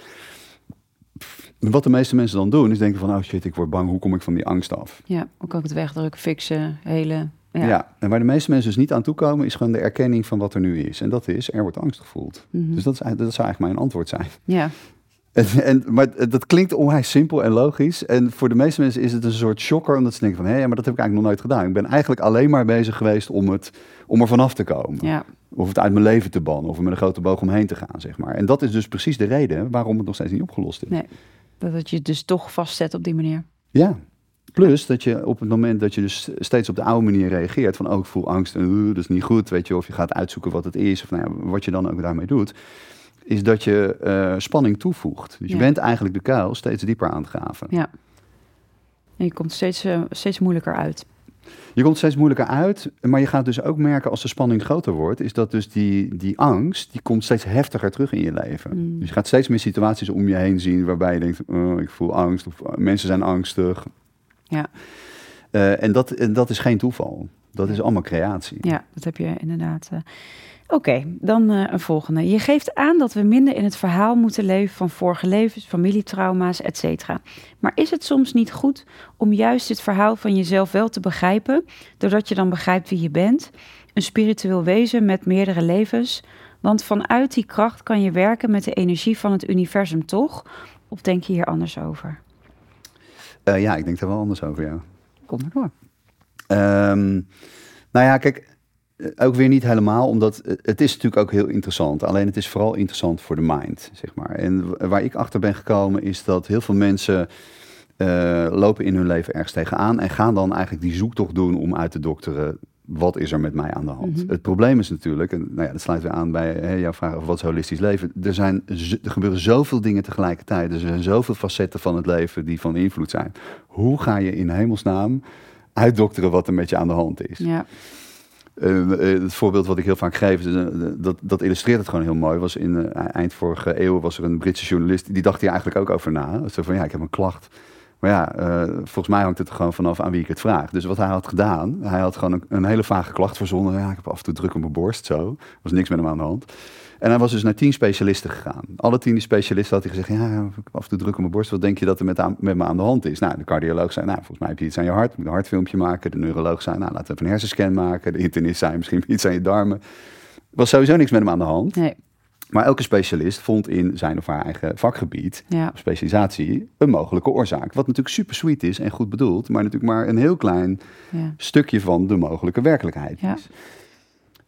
Wat de meeste mensen dan doen, is denken van, oh shit, ik word bang, hoe kom ik van die angst af? ja. Hoe kan ik het wegdrukken, fixen, hele... Ja. Ja. en waar de meeste mensen dus niet aan toekomen, is gewoon de erkenning van wat er nu is. En dat is, er wordt angst gevoeld. Mhm. Dus dat, is, eigenlijk- dat zou eigenlijk mijn antwoord zijn. ja. En, en, maar dat klinkt onwijs simpel en logisch. En voor de meeste mensen is het een soort shocker, omdat ze denken van, hé, maar dat heb ik eigenlijk nog nooit gedaan. Ik ben eigenlijk alleen maar bezig geweest om, het, om er vanaf te komen. ja. Of het uit mijn leven te bannen, of er met een grote boog omheen te gaan, zeg maar. En dat is dus precies de reden waarom het nog steeds niet opgelost is. Nee. Dat het je dus toch vastzet op die manier. Ja. Plus dat je op het moment dat je dus steeds op de oude manier reageert, van oh, ik voel angst en uh, dat is niet goed, weet je, of je gaat uitzoeken wat het is, of nou ja, wat je dan ook daarmee doet, is dat je eh, spanning toevoegt. Dus je bent eigenlijk de kuil steeds dieper aan het graven. Ja. En je komt steeds, eh, steeds moeilijker uit. Je komt steeds moeilijker uit, maar je gaat dus ook merken als de spanning groter wordt, is dat dus die, die angst, die komt steeds heftiger terug in je leven. Mm. Dus je gaat steeds meer situaties om je heen zien waarbij je denkt, oh, ik voel angst, of uh, mensen zijn angstig. Ja. Eh, en, dat, en dat is geen toeval. Dat is allemaal creatie. Ja, dat heb je inderdaad. eh. Oké, dan eh, een volgende. Je geeft aan dat we minder in het verhaal moeten leven van vorige levens, familietrauma's, et cetera. Maar is het soms niet goed om juist het verhaal van jezelf wel te begrijpen, doordat je dan begrijpt wie je bent? Een spiritueel wezen met meerdere levens. Want vanuit die kracht kan je werken met de energie van het universum, toch? Of denk je hier anders over? Eh, ja, ik denk daar wel anders over, ja. Kom maar door. Ehm, nou ja, kijk, ook weer niet helemaal, omdat eh, het is natuurlijk ook heel interessant. Alleen het is vooral interessant voor de mind, zeg maar. En waar ik achter ben gekomen is dat heel veel mensen eh, lopen in hun leven ergens tegenaan en gaan dan eigenlijk die zoektocht doen om uit te dokteren. Wat is er met mij aan de hand? Mhm. Het probleem is natuurlijk, en nou ja, dat sluit weer aan bij hè, jouw vraag over wat is holistisch leven. Er, zijn, er gebeuren zoveel dingen tegelijkertijd. Er zijn zoveel facetten van het leven die van invloed zijn. Hoe ga je in hemelsnaam uitdokteren wat er met je aan de hand is? Ja, Eh, eh, het voorbeeld wat ik heel vaak geef, eh, dat, dat illustreert het gewoon heel mooi. Was in eh, eind vorige eeuw was er een Britse journalist, die dacht hier eigenlijk ook over na. Zo van, ja, ik heb een klacht. Maar ja, eh, volgens mij hangt het er gewoon vanaf aan wie ik het vraag. Dus wat hij had gedaan, hij had gewoon een, hele vage klacht verzonnen. Ja, ik heb af en toe druk op mijn borst, zo. Er was niks met hem aan de hand. En hij was dus naar tien specialisten gegaan. Alle tien die specialisten had hij gezegd, ja, ik heb af en toe druk op mijn borst. Wat denk je dat er met, aan- me aan de hand is? Nou, de cardioloog zei, nou, volgens mij heb je iets aan je hart. Moet een hartfilmpje maken. De neuroloog zei, nou, laten we even een hersenscan maken. De internist zei, misschien iets aan je darmen. Was sowieso niks met hem aan de hand. nee, Maar elke specialist vond in zijn of haar eigen vakgebied, ja, of specialisatie, een mogelijke oorzaak. Wat natuurlijk super sweet is en goed bedoeld, maar natuurlijk maar een heel klein ja. stukje van de mogelijke werkelijkheid Ja. is.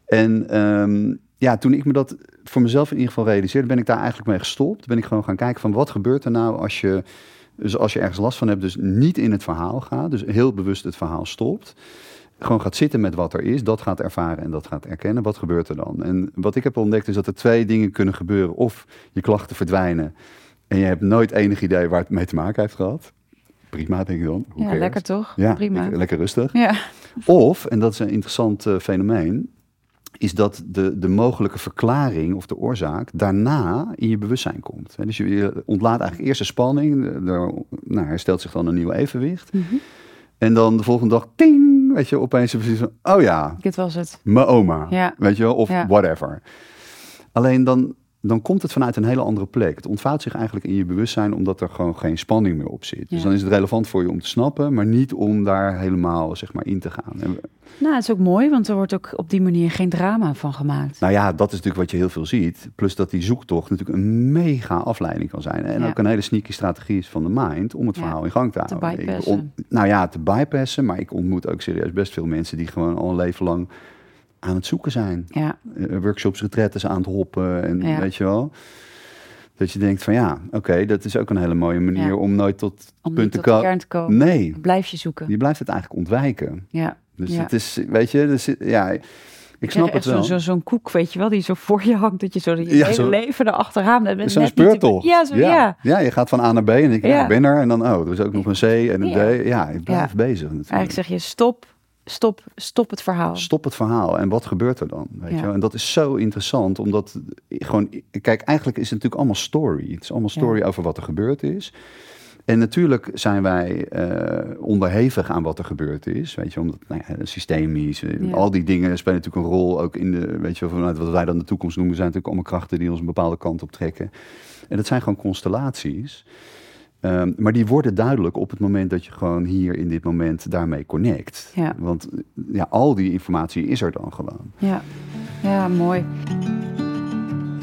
En ehm, ja, toen ik me dat voor mezelf in ieder geval realiseerde, ben ik daar eigenlijk mee gestopt. Ben ik gewoon gaan kijken van wat gebeurt er nou als je, dus als je ergens last van hebt, dus niet in het verhaal gaat, dus heel bewust het verhaal stopt. Gewoon gaat zitten met wat er is, dat gaat ervaren en dat gaat erkennen. Wat gebeurt er dan? En wat ik heb ontdekt is dat er twee dingen kunnen gebeuren. Of je klachten verdwijnen en je hebt nooit enig idee waar het mee te maken heeft gehad. Prima, denk ik dan. Who ja cares? lekker toch? Ja, Prima. Lekker, lekker rustig. Ja, Of, en dat is een interessant eh, fenomeen, is dat de, de mogelijke verklaring of de oorzaak daarna in je bewustzijn komt. Dus je, je ontlaat eigenlijk eerst de spanning, er nou, herstelt zich dan een nieuw evenwicht. Mhm. En dan de volgende dag, ting, weet je, opeens precies van, oh ja, dit was het. mijn oma, Ja. weet je wel, of Ja. whatever. Alleen dan, dan komt het vanuit een hele andere plek. Het ontvouwt zich eigenlijk in je bewustzijn omdat er gewoon geen spanning meer op zit. Dus dan is het relevant voor je om te snappen, maar niet om daar helemaal zeg maar in te gaan. Nou, het is ook mooi, want er wordt ook op die manier geen drama van gemaakt. nou ja, dat is natuurlijk wat je heel veel ziet. Plus dat die zoektocht natuurlijk een mega afleiding kan zijn. En Ja. ook een hele sneaky strategie is van de mind om het Ja. verhaal in gang te houden. Ik bypassen. on- nou ja, te bypassen, maar ik ontmoet ook serieus best veel mensen die gewoon al een leven lang aan het zoeken zijn. Ja, eh, workshops, retretes aan het hoppen en Ja. weet je wel. Dat je denkt van ja, oké, dat is ook een hele mooie manier Ja. om nooit tot om punt te tot komen. kern te komen. Nee, Blijf je zoeken. je blijft het eigenlijk ontwijken. Ja. Dus Ja. het is, weet je, dus, ja, ik Ik snap het wel. zo- zo- Zo'n koek, weet je wel, die zo voor je hangt, dat je zo je Ja, hele zo- leven erachteraan hebt. en Zo'n te- speurtocht. Ja, zo, ja. ja. je gaat van A naar B en ik, ja. Ik ben er. En dan, oh, er is ook nog een C en een Ja. D. Ja, je blijft Ja. bezig natuurlijk. Eigenlijk zeg je stop, stop, stop het verhaal. Stop het verhaal en wat gebeurt er dan? Weet Ja. je? En dat is zo interessant, omdat gewoon, kijk, eigenlijk is het natuurlijk allemaal story. Het is allemaal story over wat er gebeurd is. En natuurlijk zijn wij eh, onderhevig aan wat er gebeurd is. Weet je, omdat nou ja, systemisch, eh, Ja. al die dingen spelen natuurlijk een rol. Ook in de, weet je, vanuit wat wij dan de toekomst noemen, zijn natuurlijk allemaal krachten die ons een bepaalde kant op trekken. En dat zijn gewoon constellaties. Ehm, maar die worden duidelijk op het moment dat je gewoon hier in dit moment daarmee connect. Ja. Want eh, ja, al die informatie is er dan gewoon. Ja, ja, mooi.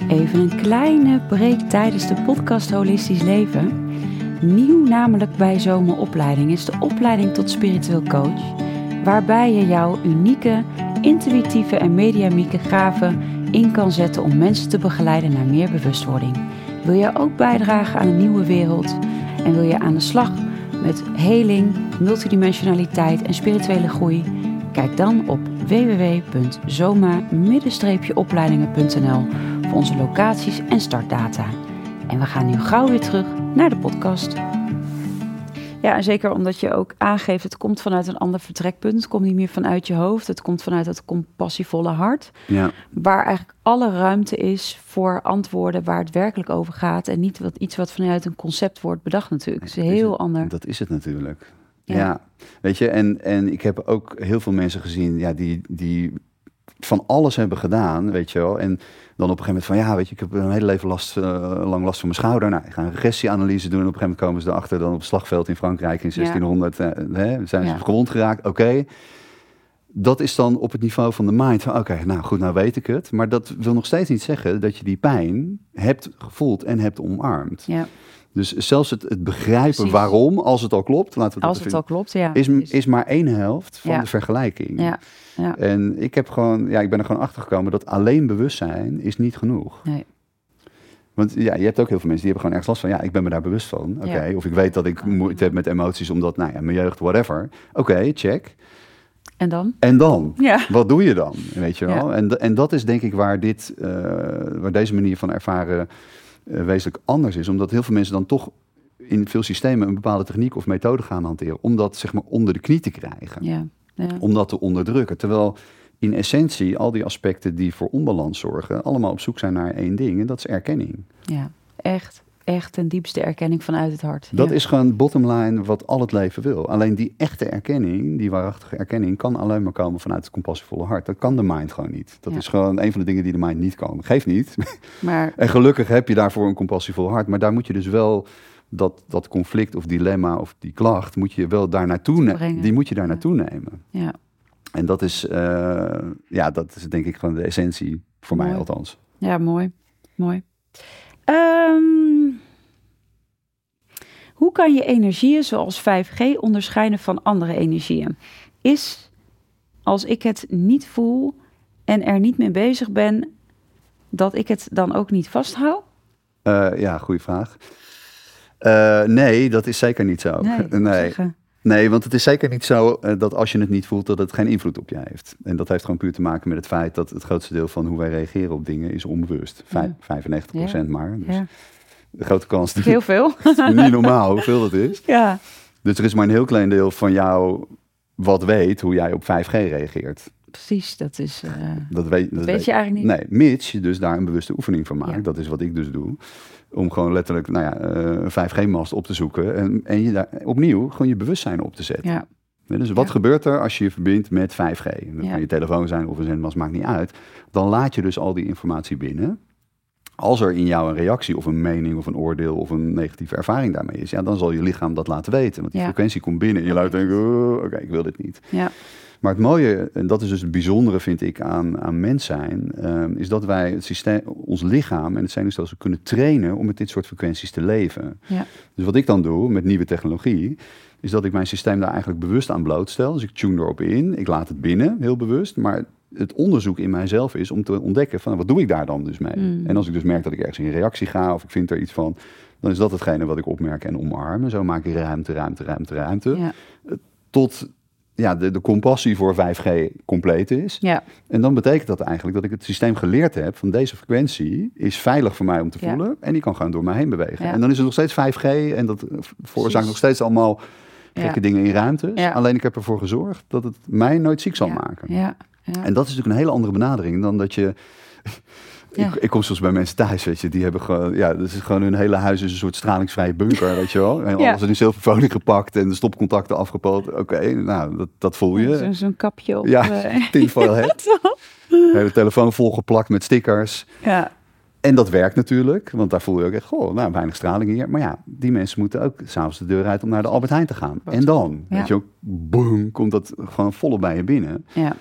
Even een kleine break tijdens de podcast Holistisch Leven. Nieuw namelijk bij Zomeropleiding is de opleiding tot spiritueel coach. Waarbij je jouw unieke, intuïtieve en mediamieke gaven in kan zetten om mensen te begeleiden naar meer bewustwording. Wil je ook bijdragen aan een nieuwe wereld en wil je aan de slag met heling, multidimensionaliteit en spirituele groei? Kijk dan op www.zoma-opleidingen.nl voor onze locaties en startdata. En we gaan nu gauw weer terug naar de podcast. Ja, en zeker omdat je ook aangeeft, het komt vanuit een ander vertrekpunt. Het komt niet meer vanuit je hoofd. Het komt vanuit het compassievolle hart. Ja, Waar eigenlijk alle ruimte is voor antwoorden waar het werkelijk over gaat. En niet wat, iets wat vanuit een concept wordt bedacht natuurlijk. Is dat is heel het. ander. Dat is het natuurlijk. Ja. Ja, weet je, en, en ik heb ook heel veel mensen gezien ja, die, die van alles hebben gedaan, weet je wel. En dan op een gegeven moment van, ja, weet je, ik heb een hele leven last, eh, lang last van mijn schouder. Nou, ik ga een regressieanalyse doen. En op een gegeven moment komen ze erachter dan op het slagveld in Frankrijk in Ja. 1600, eh, hè, zijn ze Ja. gewond geraakt. Oké. Dat is dan op het niveau van de mind. van, Oké, nou goed, nou weet ik het. Maar dat wil nog steeds niet zeggen dat je die pijn hebt gevoeld en hebt omarmd. Ja, Dus zelfs het, het begrijpen Precies. waarom, als het al klopt, laten we dat als het al klopt, ja. is, is maar één helft van Ja. de vergelijking. Ja, ja. En ik heb gewoon, ja, ik ben er gewoon achter gekomen dat alleen bewustzijn is niet genoeg. Nee. Want ja, je hebt ook heel veel mensen die hebben gewoon ergens last van. Ja, ik ben me daar bewust van. Oké, of ik weet dat ik moeite heb met emoties omdat, nou ja, mijn jeugd, whatever. Oké, check. En dan? En dan? Ja. Wat doe je dan? Weet je wel? Ja. En, en dat is denk ik waar, dit, eh, waar deze manier van ervaren eh, wezenlijk anders is. Omdat heel veel mensen dan toch in veel systemen een bepaalde techniek of methode gaan hanteren. Om dat zeg maar onder de knie te krijgen. Ja, ja. Om dat te onderdrukken. Terwijl in essentie al die aspecten die voor onbalans zorgen, allemaal op zoek zijn naar één ding. En dat is erkenning. ja. Echt, echt ten diepste erkenning vanuit het hart. Dat ja. is gewoon bottom line wat al het leven wil. Alleen die echte erkenning, die waarachtige erkenning, kan alleen maar komen vanuit het compassievolle hart. Dat kan de mind gewoon niet. Dat Ja. is gewoon een van de dingen die de mind niet kan. Geeft niet. Maar En gelukkig heb je daarvoor een compassievol hart. Maar daar moet je dus wel dat, dat conflict of dilemma of die klacht, moet je wel daar naartoe ne- Brengen. Die moet je daar Ja. naartoe nemen. ja, En dat is, eh, ja, dat is denk ik gewoon de essentie, voor mij althans. ja, mooi. Mooi. Ehm, hoe kan je energieën zoals 5G onderscheiden van andere energieën? Is als ik het niet voel en er niet mee bezig ben, dat ik het dan ook niet vasthoud? Eh, ja, goede vraag. Eh, nee, dat is zeker niet zo. nee. Nee, want het is zeker niet zo eh, dat als je het niet voelt, dat het geen invloed op je heeft. En dat heeft gewoon puur te maken met het feit dat het grootste deel van hoe wij reageren op dingen is onbewust. Vijf- Ja. 95% maar. Dus Ja, de grote kans heel veel. niet normaal hoeveel dat is. ja, Dus er is maar een heel klein deel van jou wat weet hoe jij op 5G reageert. precies. Dat is. eh, Dat weet, dat weet je eigenlijk niet. Nee, mits je dus daar een bewuste oefening van maakt. Ja. Dat is wat ik dus doe. Om gewoon letterlijk nou ja, eh, een 5G-mast op te zoeken. En, en je daar opnieuw gewoon je bewustzijn op te zetten. Ja, Nee, Dus wat Ja. gebeurt er als je je verbindt met 5G? Dat Ja. kan je telefoon zijn of een zendmast, maakt niet uit. Dan laat je dus al die informatie binnen. Als er in jou een reactie of een mening of een oordeel of een negatieve ervaring daarmee is, ja, dan zal je lichaam dat laten weten. Want die Ja. frequentie komt binnen en je luidt denken, oh, oké, ik wil dit niet. Ja, Maar het mooie, en dat is dus het bijzondere vind ik aan, aan mens zijn, ehm, is dat wij het systeem, ons lichaam en het zenuwstelsel kunnen trainen om met dit soort frequenties te leven. ja, Dus wat ik dan doe met nieuwe technologie, is dat ik mijn systeem daar eigenlijk bewust aan blootstel. Dus ik tune erop in, ik laat het binnen, heel bewust. Maar het onderzoek in mijzelf is om te ontdekken van wat doe ik daar dan dus mee. Mm. En als ik dus merk dat ik ergens in reactie ga of ik vind er iets van, dan is dat hetgene wat ik opmerk en omarm. En zo maak ik ruimte, ruimte, ruimte, ruimte. ja, Tot ja, de, de compassie voor 5G compleet is. ja, En dan betekent dat eigenlijk dat ik het systeem geleerd heb van deze frequentie is veilig voor mij om te Ja. voelen. En die kan gewoon door mij heen bewegen. Ja. En dan is het nog steeds 5G en dat veroorzaakt Precies. nog steeds allemaal gekke dingen in ruimtes. Alleen ik heb ervoor gezorgd dat het mij nooit ziek zal maken. Ja. En dat is natuurlijk een hele andere benadering dan dat je... Ja. Ik, ik kom soms bij mensen thuis, weet je, die hebben gewoon, ja, dat is gewoon hun hele huis is een soort stralingsvrije bunker, weet je wel. En Ja. alles in een zilverfolie gepakt en de stopcontacten afgepoot. Oké, nou, dat, dat voel je. Zo- Zo'n kapje op. Ja, eh, tinfoil hat. De hele telefoon volgeplakt met stickers. ja, En dat werkt natuurlijk, want daar voel je ook echt, goh, nou, weinig straling hier. Maar ja, die mensen moeten ook s'avonds de deur uit om naar de Albert Heijn te gaan. En dan, Ja. weet je ook, boom, komt dat gewoon volop bij je binnen. ja,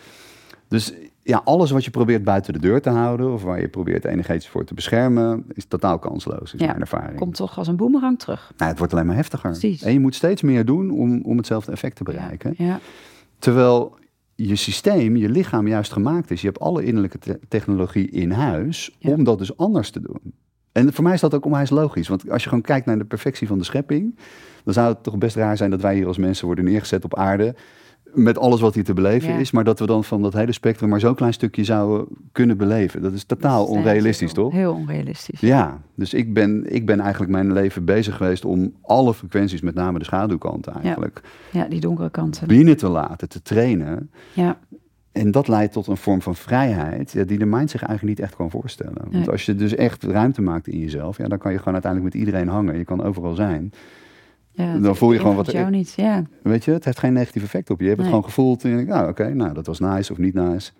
Dus ja, alles wat je probeert buiten de deur te houden, of waar je probeert energetisch voor te beschermen, is totaal kansloos, is Ja, mijn ervaring. komt toch als een boemerang terug. Nou, het wordt alleen maar heftiger. Precies. En je moet steeds meer doen om, om hetzelfde effect te bereiken. Ja, Terwijl je systeem, je lichaam juist gemaakt is. Je hebt alle innerlijke te- technologie in huis om dat dus anders te doen. En voor mij is dat ook onwijs logisch. Want als je gewoon kijkt naar de perfectie van de schepping, dan zou het toch best raar zijn dat wij hier als mensen worden neergezet op aarde. Met alles wat hier te beleven Ja. is, maar dat we dan van dat hele spectrum maar zo'n klein stukje zouden kunnen beleven. Dat is totaal Dat is, onrealistisch, heel- toch? Heel onrealistisch. Ja, dus ik ben, ik ben eigenlijk mijn leven bezig geweest om alle frequenties, met name de schaduwkanten eigenlijk, Ja, die donkere kanten. binnen te laten, te trainen. Ja, En dat leidt tot een vorm van vrijheid ja, die de mind zich eigenlijk niet echt kan voorstellen. Want Nee. als je dus echt ruimte maakt in jezelf, ja, dan kan je gewoon uiteindelijk met iedereen hangen. Je kan overal zijn. Ja Dan voel je gewoon wat jou niet. Ja, Weet je, het heeft geen negatief effect op je. Je hebt Nee. het gewoon gevoeld en je denkt, nou oké, nou dat was nice of niet nice.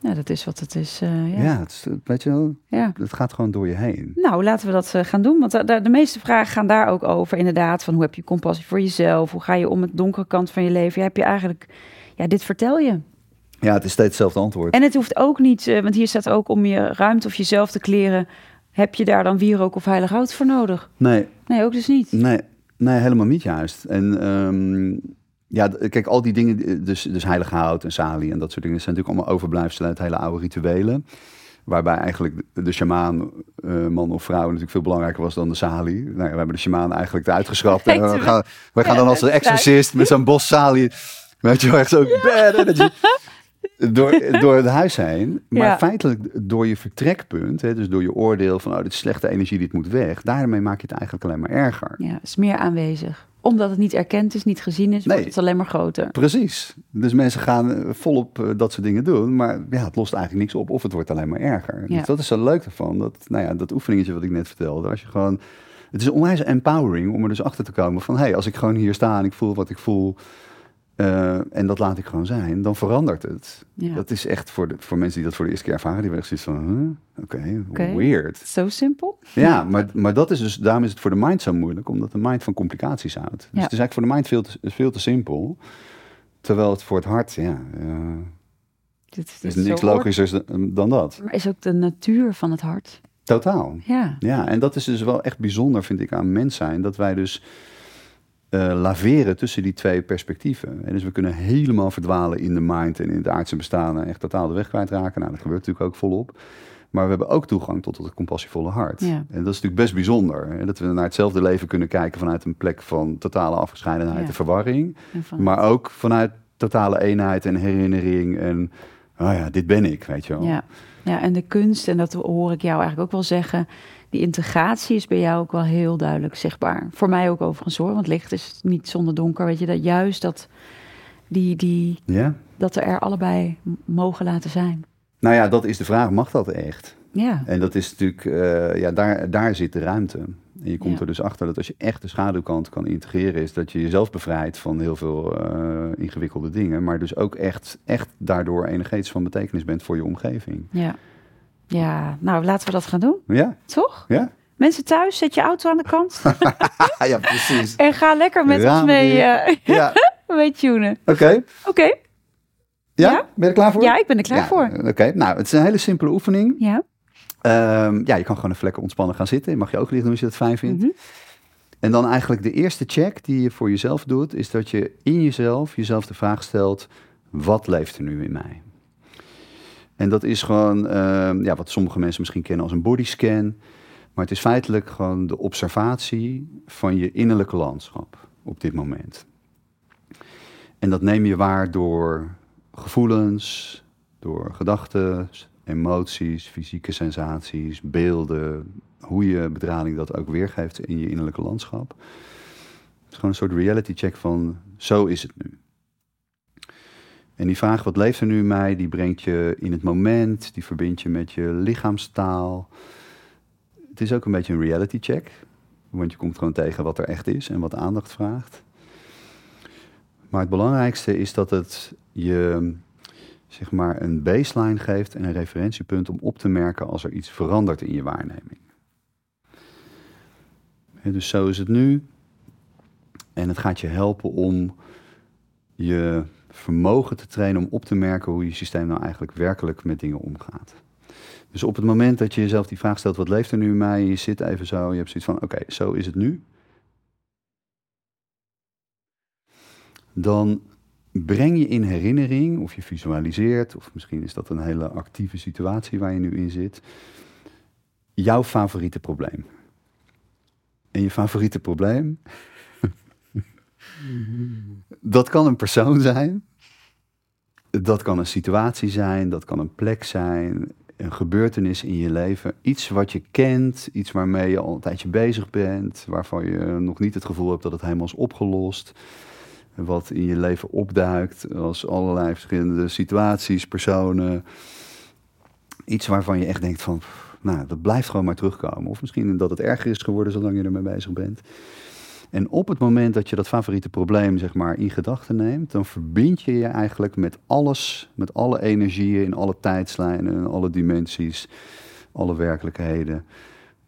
ja, dat is wat het is. eh, Ja, ja. het, is, weet je wel, ja. het gaat gewoon door je heen. Nou, laten we dat eh, gaan doen. Want de, de, meeste vragen gaan daar ook over. Inderdaad, van hoe heb je compassie voor jezelf? Hoe ga je om met de donkere kant van je leven? Ja, heb je eigenlijk... Ja, dit vertel je. Ja, het is steeds hetzelfde antwoord. En het hoeft ook niet... eh, want hier staat ook om je ruimte of jezelf te kleren... Heb je daar dan wierook of heilig hout voor nodig? Nee, Nee, ook dus niet. Nee, nee, helemaal niet juist. En ehm, ja, kijk, al die dingen, dus, dus heilig hout en salie en dat soort dingen, zijn natuurlijk allemaal overblijfselen uit hele oude rituelen. Waarbij eigenlijk de, shamaan, eh, man of vrouw, natuurlijk veel belangrijker was dan de salie. Nou, we hebben de shamaan eigenlijk eruit geschrapt. En we gaan, we gaan Ja, dan als een exorcist met zo'n bos salie. Weet je wel, echt zo bad energy. Door, door het huis heen. Maar Ja. feitelijk door je vertrekpunt, hè, dus door je oordeel van, oh, dit is slechte energie, dit moet weg. Daarmee maak je het eigenlijk alleen maar erger. Ja, is meer aanwezig. Omdat het niet erkend is, niet gezien is, wordt Nee. het alleen maar groter. Precies. Dus mensen gaan eh, volop eh, dat soort dingen doen, maar ja, het lost eigenlijk niks op of het wordt alleen maar erger. Ja. Dus dat is zo leuk ervan. Dat, nou ja, dat oefeningetje wat ik net vertelde, als je gewoon... Het is onwijs empowering om er dus achter te komen van... hé, hey, als ik gewoon hier sta en ik voel wat ik voel... eh, en dat laat ik gewoon zijn, dan verandert het. Ja. Dat is echt voor, de, voor mensen die dat voor de eerste keer ervaren... die hebben echt zoiets van, huh? oké, Oké. weird. Zo simpel? Ja, maar, maar dat is dus, daarom is het voor de mind zo moeilijk, omdat de mind van complicaties houdt. Dus Ja. het is eigenlijk voor de mind veel te, veel te simpel. Terwijl het voor het hart, ja, Dit, dit is zo niks logischers dan, dan dat. Maar is ook de natuur van het hart. Totaal. Ja. Ja, en dat is dus wel echt bijzonder, vind ik, aan mens zijn. Dat wij dus eh, laveren tussen die twee perspectieven. En dus we kunnen helemaal verdwalen in de mind en in het aardse bestaan en echt totaal de weg kwijtraken. Nou, dat gebeurt natuurlijk ook volop. Maar we hebben ook toegang tot het compassievolle hart. Ja. En dat is natuurlijk best bijzonder. Hè? Dat we naar hetzelfde leven kunnen kijken vanuit een plek van totale afgescheidenheid Ja. en verwarring. En Maar ook vanuit totale eenheid en herinnering. En, oh ja, dit ben ik, weet je wel. Ja. ja, en de kunst, en dat hoor ik jou eigenlijk ook wel zeggen... die integratie is bij jou ook wel heel duidelijk zichtbaar. Voor mij ook overigens hoor, want licht is niet zonder donker. Weet je, dat juist dat, die, die, ja? dat er allebei mogen laten zijn. Nou ja, dat is de vraag. Mag dat echt? Ja, En dat is natuurlijk, eh, ja, daar, daar zit de ruimte. En je komt Ja. er dus achter dat als je echt de schaduwkant kan integreren, is dat je jezelf bevrijdt van heel veel eh, ingewikkelde dingen. Maar dus ook echt, echt daardoor energetisch van betekenis bent voor je omgeving. ja. Ja, nou laten we dat gaan doen, Ja? toch? Ja? Mensen thuis, zet je auto aan de kant ja, precies. en ga lekker met ons mee, eh Ja, mee tunen. oké. Oké, Ja? Ja? Ben je er klaar voor? ja, ik ben er klaar voor. Oké, nou, het is een hele simpele oefening. Ja. Ehm, ja, je kan gewoon even lekker ontspannen gaan zitten. Je mag je ook liggen doen als je dat fijn vindt. Mhm. En dan eigenlijk de eerste check die je voor jezelf doet, is dat je in jezelf jezelf de vraag stelt: wat leeft er nu in mij? En dat is gewoon ehm, ja, wat sommige mensen misschien kennen als een bodyscan. Maar het is feitelijk gewoon de observatie van je innerlijke landschap op dit moment. En dat neem je waar door gevoelens, door gedachten, emoties, fysieke sensaties, beelden, hoe je bedrading dat ook weergeeft in je innerlijke landschap. Het is gewoon een soort reality check van zo is het nu. En die vraag wat leeft er nu in mij, die brengt je in het moment, die verbindt je met je lichaamstaal. Het is ook een beetje een reality check, want je komt gewoon tegen wat er echt is en wat aandacht vraagt. Maar het belangrijkste is dat het je zeg maar een baseline geeft en een referentiepunt om op te merken als er iets verandert in je waarneming. Dus zo is het nu. En het gaat je helpen om je vermogen te trainen om op te merken hoe je systeem nou eigenlijk werkelijk met dingen omgaat. Dus op het moment dat je jezelf die vraag stelt, wat leeft er nu in mij? Je zit even zo, je hebt zoiets van, oké, zo is het nu. Dan breng je in herinnering, of je visualiseert, of misschien is dat een hele actieve situatie waar je nu in zit, jouw favoriete probleem. En je favoriete probleem, dat kan een persoon zijn, dat kan een situatie zijn, dat kan een plek zijn, een gebeurtenis in je leven, iets wat je kent, iets waarmee je al een tijdje bezig bent, waarvan je nog niet het gevoel hebt dat het helemaal is opgelost. Wat in je leven opduikt als allerlei verschillende situaties, personen. Iets waarvan je echt denkt van, nou, dat blijft gewoon maar terugkomen. Of misschien dat het erger is geworden zolang je ermee bezig bent. En op het moment dat je dat favoriete probleem zeg maar in gedachten neemt, dan verbind je je eigenlijk met alles, met alle energieën in alle tijdslijnen, alle dimensies, alle werkelijkheden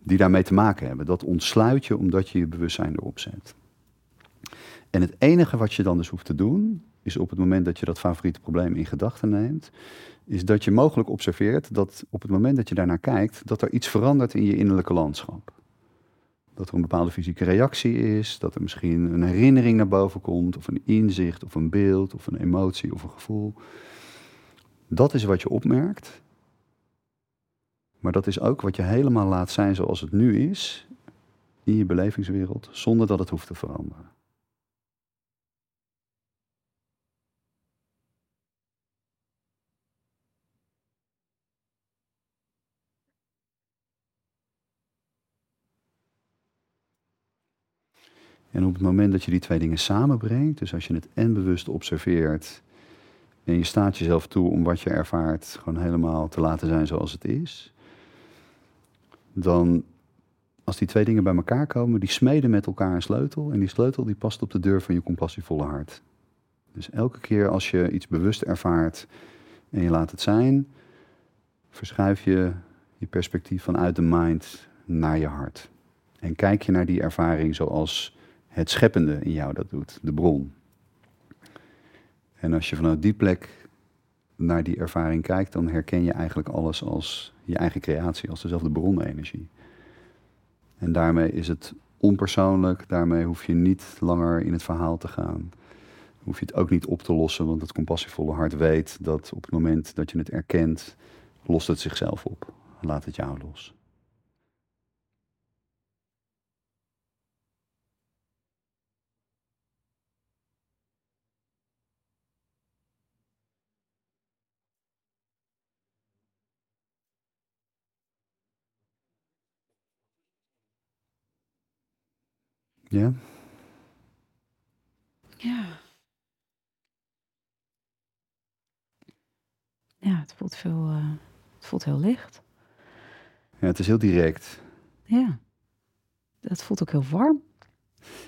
die daarmee te maken hebben. Dat ontsluit je omdat je je bewustzijn erop zet. En het enige wat je dan dus hoeft te doen, is op het moment dat je dat favoriete probleem in gedachten neemt, is dat je mogelijk observeert dat op het moment dat je daarnaar kijkt, dat er iets verandert in je innerlijke landschap. Dat er een bepaalde fysieke reactie is, dat er misschien een herinnering naar boven komt, of een inzicht, of een beeld, of een emotie, of een gevoel. Dat is wat je opmerkt. Maar dat is ook wat je helemaal laat zijn zoals het nu is, in je belevingswereld, zonder dat het hoeft te veranderen. En op het moment dat je die twee dingen samenbrengt, dus als je het en bewust observeert en je staat jezelf toe om wat je ervaart gewoon helemaal te laten zijn zoals het is, dan als die twee dingen bij elkaar komen, die smeden met elkaar een sleutel en die sleutel die past op de deur van je compassievolle hart. Dus elke keer als je iets bewust ervaart en je laat het zijn, verschuif je je perspectief vanuit de mind naar je hart. En kijk je naar die ervaring zoals het scheppende in jou dat doet, de bron. En als je vanuit die plek naar die ervaring kijkt, dan herken je eigenlijk alles als je eigen creatie, als dezelfde bronenergie. En daarmee is het onpersoonlijk, daarmee hoef je niet langer in het verhaal te gaan. Hoef je het ook niet op te lossen, want het compassievolle hart weet dat op het moment dat je het erkent, lost het zichzelf op. Laat het jou los. Ja? Ja. Ja, het voelt veel, eh, het voelt heel licht. Ja, het is heel direct. Ja. Het voelt ook heel warm.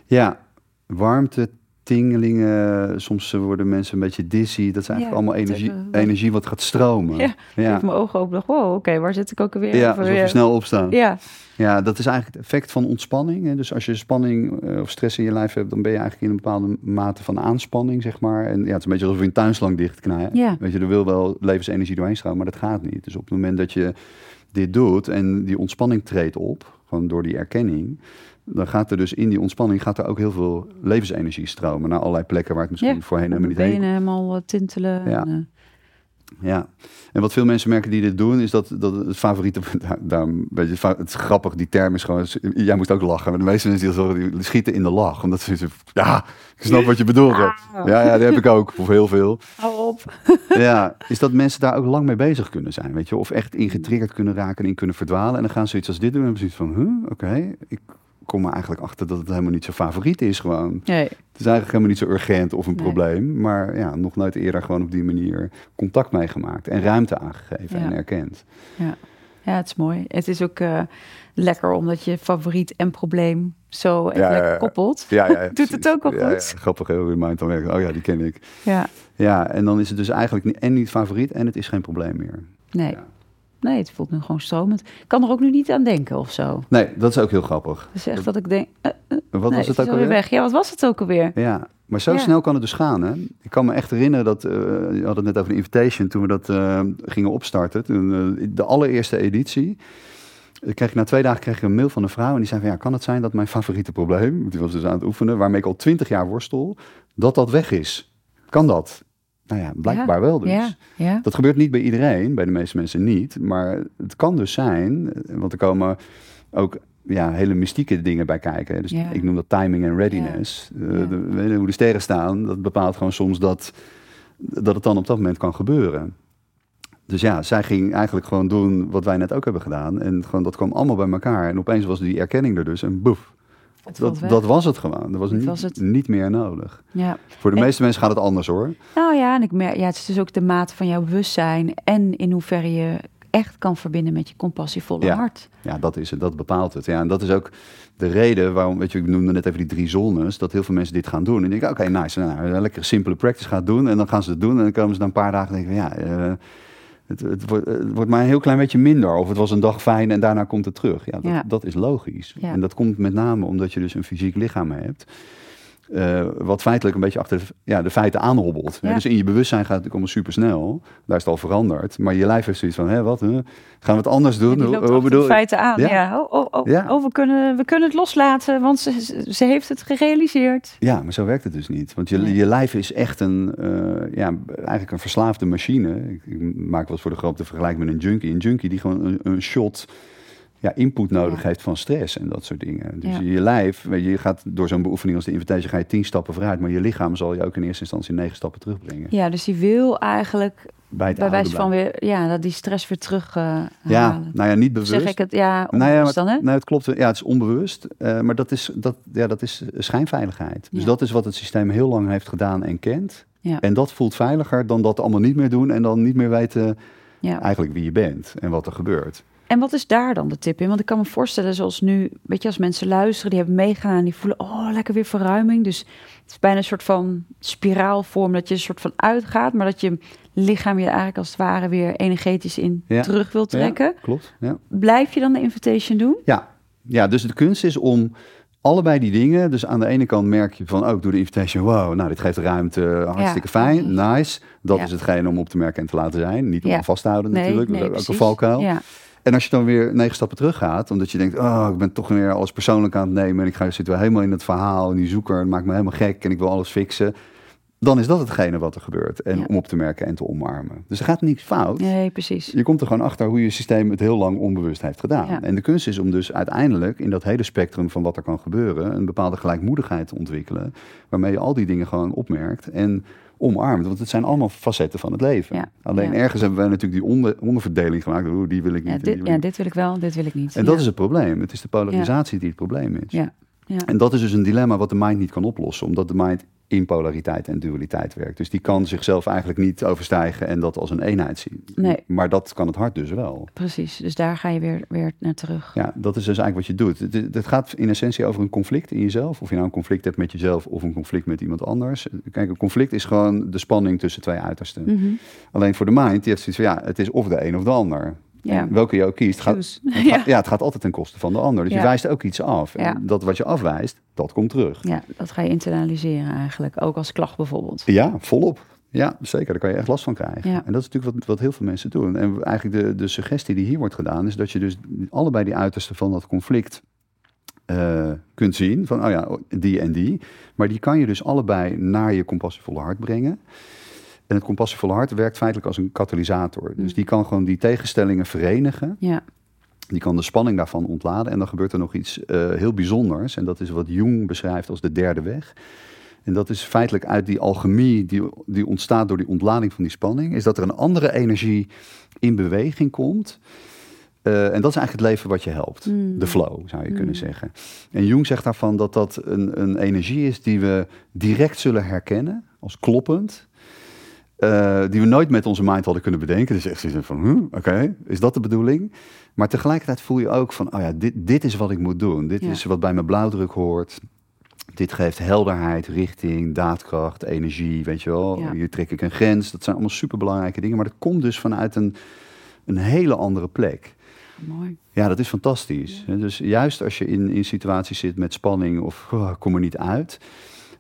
Ja, warmte, tingelingen. Soms worden mensen een beetje dizzy. Dat is eigenlijk Ja, allemaal energie, energie wat gaat stromen. Ja, Ik ja. heb mijn ogen open dacht, wow, oké, waar zit ik ook alweer? Ja, alsof je ja. snel opstaan. Ja, Ja, dat is eigenlijk het effect van ontspanning. Dus als je spanning eh, of stress in je lijf hebt, dan ben je eigenlijk in een bepaalde mate van aanspanning, zeg maar. En ja, het is een beetje alsof je een tuinslang dichtknijpt. Ja. Weet je, er wil wel levensenergie doorheen stromen, maar dat gaat niet. Dus op het moment dat je dit doet en die ontspanning treedt op, gewoon door die erkenning, dan gaat er dus in die ontspanning gaat er ook heel veel levensenergie stromen naar allerlei plekken waar het misschien Ja, voorheen helemaal niet heen benen helemaal eh, tintelen. Ja. en, eh, Ja, en wat veel mensen merken die dit doen, is dat, dat het favoriete, daar, daar, weet je, het is grappig, die term is gewoon, jij moest ook lachen, maar de meeste mensen die die schieten in de lach, omdat ze, ja, ik snap wat je bedoelt hebt. Ja, ja, die heb ik ook, of heel veel. Hou op. Ja, is dat mensen daar ook lang mee bezig kunnen zijn, weet je, of echt ingetriggerd kunnen raken en in kunnen verdwalen. En dan gaan ze iets als dit doen en hebben ze zoiets van, huh, oké, ik kom er eigenlijk achter dat het helemaal niet zo favoriet is gewoon. Nee, Het is eigenlijk helemaal niet zo urgent of een Nee. probleem, maar ja, nog nooit eerder gewoon op die manier contact meegemaakt en ruimte aangegeven Ja. en erkend. ja, het is mooi. Het is ook eh, lekker omdat je favoriet en probleem zo even Ja, ja, lekker ja. koppelt. Ja, ja, Doet het ook wel Ja, goed? ja, grappig heel in mind dan werkt. Oh ja, die ken ik. Ja, Ja, en dan is het dus eigenlijk niet, en niet favoriet en het is geen probleem meer. nee. Nee, het voelt nu gewoon stromend. Ik kan er ook nu niet aan denken of zo. Nee, dat is ook heel grappig. Dus echt dat ik denk, eh, Wat nee, was het is ook alweer weg. Ja, wat was het ook alweer? Ja, maar zo Ja. snel kan het dus gaan. Hè? Ik kan me echt herinneren dat, eh je had het net over de invitation, toen we dat eh, gingen opstarten, toen, eh, de allereerste editie. eh, Kreeg ik, na twee dagen kreeg ik een mail van een vrouw en die zei van ja, kan het zijn dat mijn favoriete probleem, die was dus aan het oefenen, waarmee ik al twintig jaar worstel, dat dat weg is? Kan dat? Nou ja, blijkbaar wel dus. Ja, ja. Dat gebeurt niet bij iedereen, bij de meeste mensen niet. Maar het kan dus zijn, want er komen ook ja, hele mystieke dingen bij kijken. Dus ik noem dat timing en readiness. Eh, de- hoe de sterren staan, dat bepaalt gewoon soms dat, dat het dan op dat moment kan gebeuren. Dus ja, zij ging eigenlijk gewoon doen wat wij net ook hebben gedaan. En gewoon, dat kwam allemaal bij elkaar. En opeens was die erkenning er dus. En boef, dat, dat was het gewoon. Er was, niet, was het. niet meer nodig. Ja. Voor de En- meeste mensen gaat het anders hoor. Nou ja, en ik merk, ja, het is dus ook de mate van jouw bewustzijn en in hoeverre je echt kan verbinden met je compassievolle Ja. hart. Ja, dat is het. Dat bepaalt het. Ja, en dat is ook de reden waarom, weet je, ik noemde net even die drie zones, dat heel veel mensen dit gaan doen. En ik denk, oké, nice. Nou, een lekkere simpele practice gaat doen. En dan gaan ze het doen. En dan komen ze na een paar dagen en denken, ja, eh, het, het, wordt, het wordt maar een heel klein beetje minder. Of het was een dag fijn en daarna komt het terug. Ja, dat, Ja. dat is logisch. Ja. En dat komt met name omdat je dus een fysiek lichaam hebt. Eh, wat feitelijk een beetje achter de, ja, de feiten aanhobbelt. Ja. Dus in je bewustzijn gaat het allemaal super snel. Daar is het al veranderd. Maar je lijf heeft zoiets van, hé, wat? hè? Gaan we het anders doen? Hoe- de bedoel je? feiten aan. Ja. Ja. Oh, oh, oh, Ja. oh, we, kunnen, we kunnen het loslaten, want ze, ze- heeft het gerealiseerd. Ja, maar zo werkt het dus niet. Want je, Nee. je lijf is echt een, eh, ja, eigenlijk een verslaafde machine. Ik, ik maak wel eens voor de grap de vergelijking met een junkie. Een junkie die gewoon een, een shot ja, input nodig Ja. heeft van stress en dat soort dingen. Dus Ja. je lijf, je, gaat door zo'n beoefening als de invitation ga je tien stappen vooruit. Maar je lichaam zal je ook in eerste instantie negen stappen terugbrengen. Ja, dus die wil eigenlijk Bij het bij wijze van weer, ja, dat die stress weer terug eh, Ja, halen. nou ja, niet bewust. Zeg ik het, ja, Nou ja, maar, dan, hè? nou, het klopt. Ja, het is onbewust. eh, maar dat is, dat, ja, dat is schijnveiligheid. Dus Ja. dat is wat het systeem heel lang heeft gedaan en kent. Ja. En dat voelt veiliger dan dat allemaal niet meer doen en dan niet meer weten Ja. eigenlijk wie je bent en wat er gebeurt. En wat is daar dan de tip in? Want ik kan me voorstellen, zoals nu, weet je, als mensen luisteren, die hebben meegaan, die voelen, oh, lekker weer verruiming. Dus het is bijna een soort van spiraalvorm dat je een soort van uitgaat, maar dat je lichaam je eigenlijk als het ware weer energetisch in Ja. terug wil trekken. Ja, klopt. Ja. Blijf je dan de invitation doen? Ja. ja, dus de kunst is om allebei die dingen. Dus aan de ene kant merk je van, oh, ik doe de invitation. Wow, nou, dit geeft ruimte. Hartstikke fijn. Nice. Dat Ja. is hetgene om op te merken en te laten zijn. Niet om Ja. aan vast te houden natuurlijk. ook een valkuil. En als je dan weer negen stappen terug gaat, omdat je denkt, oh, ik ben toch weer alles persoonlijk aan het nemen en ik ga, zit weer helemaal in het verhaal en die zoeker het maakt me helemaal gek en ik wil alles fixen. Dan is dat hetgene wat er gebeurt. En Ja. om op te merken en te omarmen. Dus er gaat niks fout. nee, precies. Je komt er gewoon achter hoe je systeem het heel lang onbewust heeft gedaan. Ja. En de kunst is om dus uiteindelijk in dat hele spectrum van wat er kan gebeuren, een bepaalde gelijkmoedigheid te ontwikkelen. Waarmee je al die dingen gewoon opmerkt en omarmt. Want het zijn allemaal facetten van het leven. Ja. Alleen Ja. ergens hebben wij natuurlijk die onder, onderverdeling gemaakt. Die wil ik niet. Ja, dit, wil ja, ik dit wil ik wel, dit wil ik niet. en dat Ja. is het probleem. Het is de polarisatie die het probleem is. Ja. Ja. En dat is dus een dilemma wat de mind niet kan oplossen. Omdat de mind in polariteit en dualiteit werkt. Dus die kan zichzelf eigenlijk niet overstijgen en dat als een eenheid zien. Nee. Maar dat kan het hart dus wel. Precies, dus daar ga je weer, weer naar terug. Ja, dat is dus eigenlijk wat je doet. Het, het gaat in essentie over een conflict in jezelf. Of je nou een conflict hebt met jezelf of een conflict met iemand anders. Kijk, een conflict is gewoon de spanning tussen twee uitersten. Mhm. Alleen voor de mind, die heeft zoiets van ja, het is of de een of de ander. Ja. Welke je ook kiest, gaat, het ja. gaat- ja, het gaat altijd ten koste van de ander. Dus Ja. je wijst ook iets af. En dat wat je afwijst, dat komt terug. ja, dat ga je internaliseren eigenlijk, ook als klacht bijvoorbeeld. Ja, volop. Ja, zeker. Daar kan je echt last van krijgen. Ja. En dat is natuurlijk wat, wat heel veel mensen doen. En eigenlijk de, de suggestie die hier wordt gedaan, is dat je dus allebei die uitersten van dat conflict eh, kunt zien. Van, oh ja, die en die. Maar die kan je dus allebei naar je compassievolle hart brengen. En het compassievolle hart werkt feitelijk als een katalysator. Dus Mm. die kan gewoon die tegenstellingen verenigen. Ja, Die kan de spanning daarvan ontladen. En dan gebeurt er nog iets eh, heel bijzonders. En dat is wat Jung beschrijft als de derde weg. En dat is feitelijk uit die alchemie die, die ontstaat door die ontlading van die spanning. Is dat er een andere energie in beweging komt. Eh, en dat is eigenlijk het leven wat je helpt. Mm. De flow, zou je kunnen Mm. zeggen. En Jung zegt daarvan dat dat een, een energie is die we direct zullen herkennen als kloppend. Eh, die we nooit met onze mind hadden kunnen bedenken. Dus echt zoiets van, hm, oké, is dat de bedoeling? Maar tegelijkertijd voel je ook van, oh ja, dit, dit is wat ik moet doen. Dit Ja. is wat bij mijn blauwdruk hoort. Dit geeft helderheid, richting, daadkracht, energie, weet je wel. Ja. Hier trek ik een grens. Dat zijn allemaal superbelangrijke dingen. Maar dat komt dus vanuit een, een hele andere plek. mooi. Ja, dat is fantastisch. Dus juist als je in, in situaties zit met spanning of oh, kom er niet uit,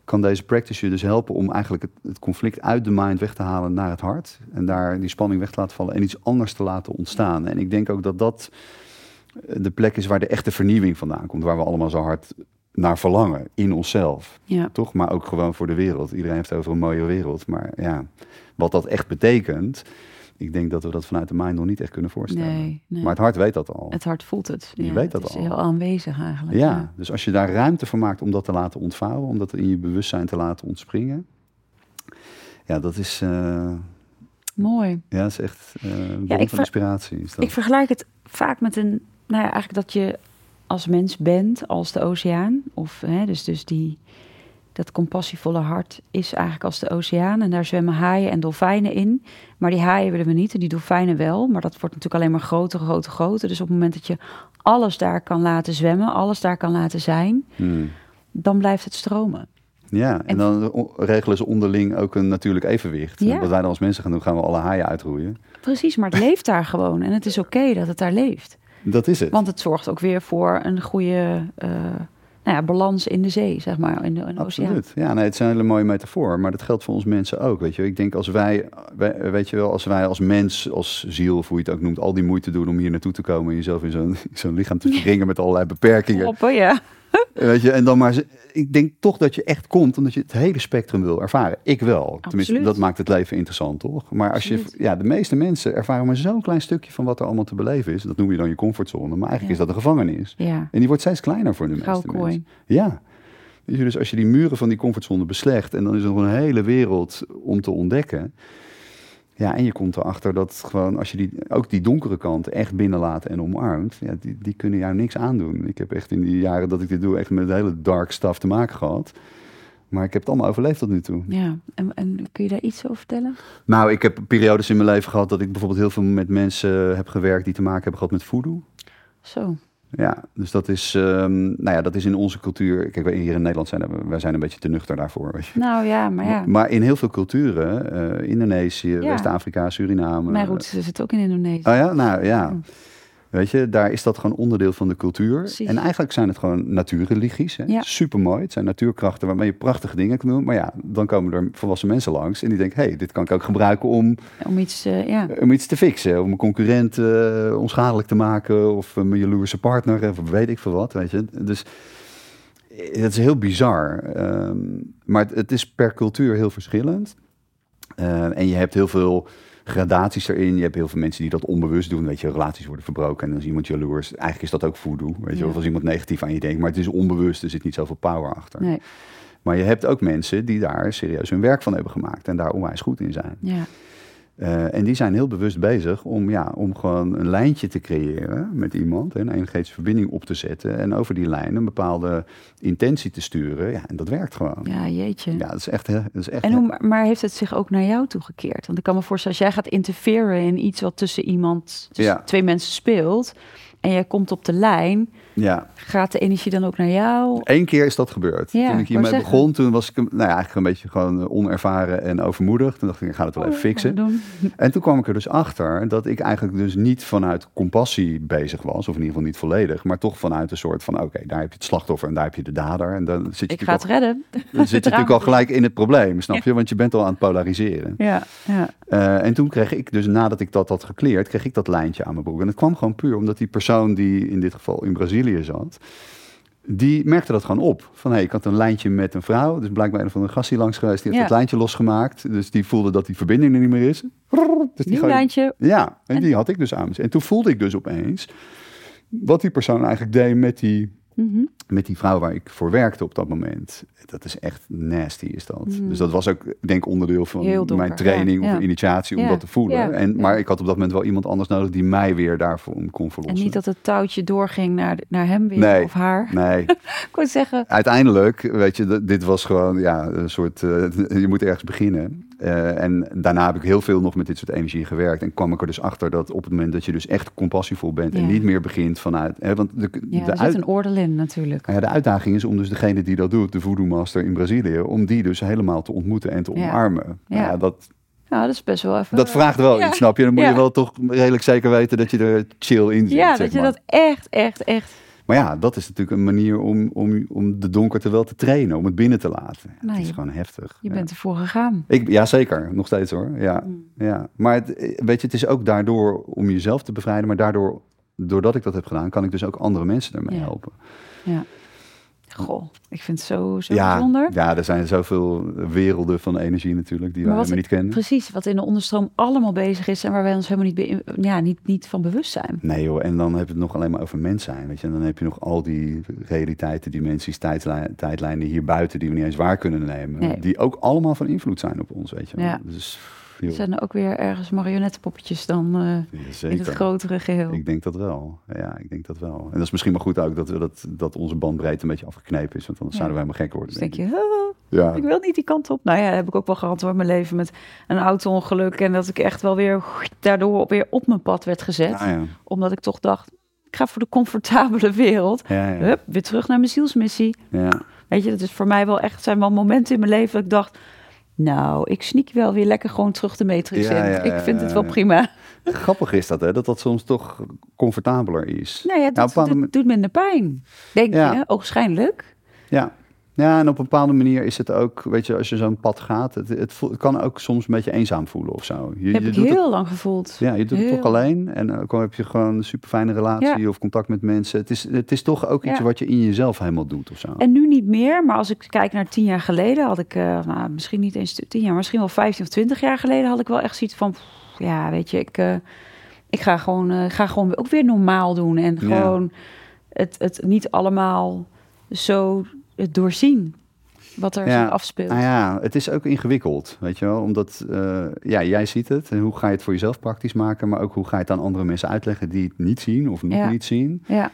kan deze practice je dus helpen om eigenlijk het, het conflict uit de mind weg te halen naar het hart. En daar die spanning weg te laten vallen en iets anders te laten ontstaan. En ik denk ook dat dat eh, de plek is waar de echte vernieuwing vandaan komt. Waar we allemaal zo hard naar verlangen in onszelf. Ja, Toch? Maar ook gewoon voor de wereld. Iedereen heeft over een mooie wereld. Maar ja, wat dat echt betekent, ik denk dat we dat vanuit de mind nog niet echt kunnen voorstellen. nee, nee. Maar het hart weet dat al. Het hart voelt het. Je Ja, weet dat het is al. heel aanwezig eigenlijk. Ja, dus als je daar ruimte voor maakt om dat te laten ontvouwen, om dat in je bewustzijn te laten ontspringen. Ja, dat is, eh, Mooi. ja, dat is echt eh een ik bron van ver- inspiratie. Is dat. Ik vergelijk het vaak met een, nou ja, eigenlijk dat je als mens bent als de oceaan. Of hè, dus, dus die, dat compassievolle hart is eigenlijk als de oceaan. En daar zwemmen haaien en dolfijnen in. Maar die haaien willen we niet en die dolfijnen wel. Maar dat wordt natuurlijk alleen maar groter, groter, groter. Dus op het moment dat je alles daar kan laten zwemmen, alles daar kan laten zijn, Hmm. dan blijft het stromen. Ja, en En- dan regelen ze onderling ook een natuurlijk evenwicht. Ja. Wat wij dan als mensen gaan doen, gaan we alle haaien uitroeien. Precies, maar het leeft daar gewoon. En het is oké dat het daar leeft. Dat is het. Want het zorgt ook weer voor een goede eh, nou ja, balans in de zee, zeg maar, in de, in de oceaan. Absoluut. Ja, nee, het is een hele mooie metafoor, maar dat geldt voor ons mensen ook. Weet je, ik denk als wij, wij- weet je wel, als wij als mens, als ziel, of hoe je het ook noemt, al die moeite doen om hier naartoe te komen en jezelf in zo'n zo'n lichaam te wringen met allerlei beperkingen. Kloppen, ja. Weet je, en dan maar, ik denk toch dat je echt komt omdat je het hele spectrum wil ervaren. Ik wel. Tenminste, Absoluut. dat maakt het leven interessant, toch? Maar als je, ja, de meeste mensen ervaren maar zo'n klein stukje van wat er allemaal te beleven is. Dat noem je dan je comfortzone, maar eigenlijk Ja. is dat een gevangenis. Ja, En die wordt steeds kleiner voor de meeste mensen. Ja. Dus als je die muren van die comfortzone beslecht en dan is er nog een hele wereld om te ontdekken. Ja, en je komt erachter dat gewoon als je die, ook die donkere kant echt binnenlaat en omarmt, ja, die, die kunnen jou niks aandoen. Ik heb echt in die jaren dat ik dit doe echt met hele dark stuff te maken gehad. Maar ik heb het allemaal overleefd tot nu toe. ja. En, en kun je daar iets over vertellen? Nou, ik heb periodes in mijn leven gehad dat ik bijvoorbeeld heel veel met mensen heb gewerkt die te maken hebben gehad met voodoo. Zo, Ja, dus dat is, ehm, nou ja, dat is in onze cultuur. Kijk, wij hier in Nederland zijn wij zijn een beetje te nuchter daarvoor. Weet je. nou ja, maar ja. Maar in heel veel culturen, eh, Indonesië, Ja. West-Afrika, Suriname. Mijn roots zit ook in Indonesië. Oh ja, nou ja. Weet je, daar is dat gewoon onderdeel van de cultuur. Precies. En eigenlijk zijn het gewoon natuurreligies. Hè? Ja. Super mooi. Het zijn natuurkrachten waarmee je prachtige dingen kan doen. Maar ja, dan komen er volwassen mensen langs en die denken: hé, hey, dit kan ik ook gebruiken om, Om iets, eh, ja. om iets te fixen. Om een concurrent eh, onschadelijk te maken of een jaloerse partner of weet ik veel wat. Weet je. Dus eh, het is heel bizar. Ehm, maar het, het is per cultuur heel verschillend. Eh, en je hebt heel veel gradaties erin. Je hebt heel veel mensen die dat onbewust doen. Weet je, relaties worden verbroken en dan is iemand jaloers. Eigenlijk is dat ook voodoo. Weet je, Ja. of als iemand negatief aan je denkt. Maar het is onbewust, er zit niet zoveel power achter. Nee, Maar je hebt ook mensen die daar serieus hun werk van hebben gemaakt en daar onwijs goed in zijn. ja. Uh, en die zijn heel bewust bezig om, ja, om gewoon een lijntje te creëren met iemand. Hè, een energetische verbinding op te zetten. En over die lijn een bepaalde intentie te sturen. Ja, en dat werkt gewoon. Ja, jeetje. Ja, dat is echt... Dat is echt en hoe, maar heeft het zich ook naar jou toegekeerd? Want ik kan me voorstellen, als jij gaat interfereren in iets wat tussen iemand, tussen ja. twee mensen speelt en jij komt op de lijn, ja. gaat de energie dan ook naar jou? Eén keer is dat gebeurd. Ja, toen ik hiermee begon, toen was ik nou ja, eigenlijk een beetje gewoon eh, onervaren en overmoedig. Toen dacht ik, ik ga het wel oh, even fixen. En toen kwam ik er dus achter dat ik eigenlijk dus niet vanuit compassie bezig was, of in ieder geval niet volledig, maar toch vanuit een soort van, oké, daar heb je het slachtoffer en daar heb je de dader. En dan zit je ik ga het redden. Dan zit je natuurlijk al gelijk in het probleem, snap je? Want je bent al aan het polariseren. Ja, ja. Uh, en toen kreeg ik dus, nadat ik dat had gekleerd, kreeg ik dat lijntje aan mijn broek. En het kwam gewoon puur omdat die persoon die in dit geval in Brazilië zat, die merkte dat gewoon op. Van hé, hey, ik had een lijntje met een vrouw. Dus blijkbaar een van de gast langs geweest. Die heeft het lijntje losgemaakt. Dus die voelde dat die verbinding er niet meer is. Dus die lijntje. Ja, en, die had ik dus aan. En toen voelde ik dus opeens wat die persoon eigenlijk deed met die Mhm. Met die vrouw waar ik voor werkte op dat moment. Dat is echt nasty, is dat. Mhm. Dus dat was ook, denk ik, onderdeel van mijn training of initiatie om dat te voelen. En, maar ik had op dat moment wel iemand anders nodig die mij weer daarvoor kon verlossen. En niet dat het touwtje doorging naar, naar hem weer of haar. Nee. ik kon zeggen. Uiteindelijk, weet je, dit was gewoon ja, een soort, uh, je moet ergens beginnen. Uh, en daarna heb ik heel veel nog met dit soort energie gewerkt. En kwam ik er dus achter dat op het moment dat je dus echt compassievol bent en niet meer begint vanuit. Hè, want de, ja, de er zit een oordeel in natuurlijk. Ja, de uitdaging is om dus degene die dat doet, de voodoo master in Brazilië, om die dus helemaal te ontmoeten en te omarmen. Ja, ja dat. Ja, dat is best wel even. Dat vraagt wel iets, snap je? Dan moet je wel toch redelijk zeker weten dat je er chill in zit. Ja, dat je dat echt, echt, echt maar ja, dat is natuurlijk een manier om, om, om de donkerte wel te trainen, om het binnen te laten. het nou, is gewoon heftig. Je bent ervoor gegaan. Ik, ja, zeker. Nog steeds hoor. Ja, mm. ja. Maar het, weet je, het is ook daardoor om jezelf te bevrijden, maar daardoor, doordat ik dat heb gedaan, kan ik dus ook andere mensen ermee helpen. Ja. Goh, ik vind het zo, zo ja, bijzonder. Ja, er zijn zoveel werelden van energie natuurlijk die we helemaal niet kennen. Precies, wat in de onderstroom allemaal bezig is en waar wij ons helemaal niet, ja, niet, niet van bewust zijn. Nee joh, en dan heb je het nog alleen maar over mens zijn. Weet je? En dan heb je nog al die realiteiten, dimensies, tijdlijnen, tijdlijnen hier buiten die we niet eens waar kunnen nemen. Die ook allemaal van invloed zijn op ons, weet je Ja. Dus zijn er ook weer ergens marionettenpoppetjes dan uh, in het grotere geheel? Ik denk dat wel. Ja, ik denk dat wel. En dat is misschien maar goed ook dat, we dat, dat onze bandbreedte een beetje afgeknepen is. Want dan zouden we helemaal gek worden. Dus denk, denk je, ja. ik wil niet die kant op. Nou ja, heb ik ook wel gehad hoor, mijn leven met een auto-ongeluk. En dat ik echt wel weer daardoor weer op mijn pad werd gezet. Ja. Omdat ik toch dacht, ik ga voor de comfortabele wereld. Hup, weer terug naar mijn zielsmissie. Weet je, dat is voor mij wel echt, zijn wel momenten in mijn leven dat ik dacht nou, ik sneak wel weer lekker gewoon terug de matrix in. ik vind het wel prima. Grappig is dat, hè? Dat dat soms toch comfortabeler is. Nee, ja, dat, dat doet minder pijn. Denk je, oogschijnlijk. Ja, ja, en op een bepaalde manier is het ook, weet je, als je zo'n pad gaat, het, het, kan ook soms een beetje eenzaam voelen of zo. Je, heb je ik heel lang gevoeld. Ja, je doet het toch alleen en ook al heb je gewoon een super fijne relatie of contact met mensen. Het is, het is toch ook iets wat je in jezelf helemaal doet of zo. En nu niet meer, maar als ik kijk naar tien jaar geleden, had ik, uh, nou, misschien niet eens tien jaar, misschien wel vijftien of twintig jaar geleden, had ik wel echt zoiets van, ja, weet je, ik, uh, ik ga, gewoon, uh, ga gewoon ook weer normaal doen en gewoon het, het niet allemaal zo het doorzien wat er ja, afspeelt. Nou ja, het is ook ingewikkeld, weet je wel. Omdat, uh, ja, jij ziet het. En hoe ga je het voor jezelf praktisch maken? Maar ook hoe ga je het aan andere mensen uitleggen die het niet zien of nog niet zien? Ja.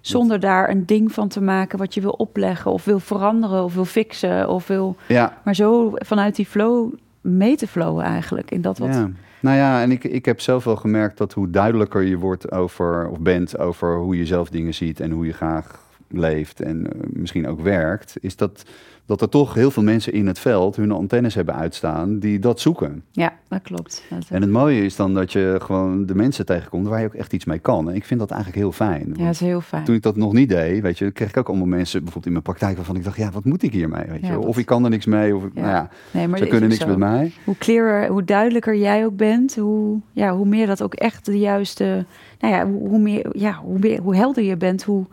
Zonder daar een ding van te maken wat je wil opleggen of wil veranderen of wil fixen of wil... Ja. Maar zo vanuit die flow mee te flowen eigenlijk in dat wat... Ja. Nou ja, en ik, ik heb zelf wel gemerkt dat hoe duidelijker je wordt over, of bent over hoe je zelf dingen ziet en hoe je graag leeft en eh, misschien ook werkt, is dat, dat er toch heel veel mensen in het veld hun antennes hebben uitstaan die dat zoeken. Ja, dat klopt. en het mooie is dan dat je gewoon de mensen tegenkomt waar je ook echt iets mee kan. En ik vind dat eigenlijk heel fijn. Ja, dat is heel fijn. Toen ik dat nog niet deed, weet je, kreeg ik ook allemaal mensen bijvoorbeeld in mijn praktijk waarvan ik dacht, ja, wat moet ik hiermee? Weet je? of ik kan er niks mee, of ja. nou ja, nee, maar ze kunnen niks met mij. Hoe clearer, hoe duidelijker jij ook bent, hoe, ja, hoe meer dat ook echt de juiste, nou ja, hoe, hoe meer, ja, hoe, meer, hoe helder je bent, hoe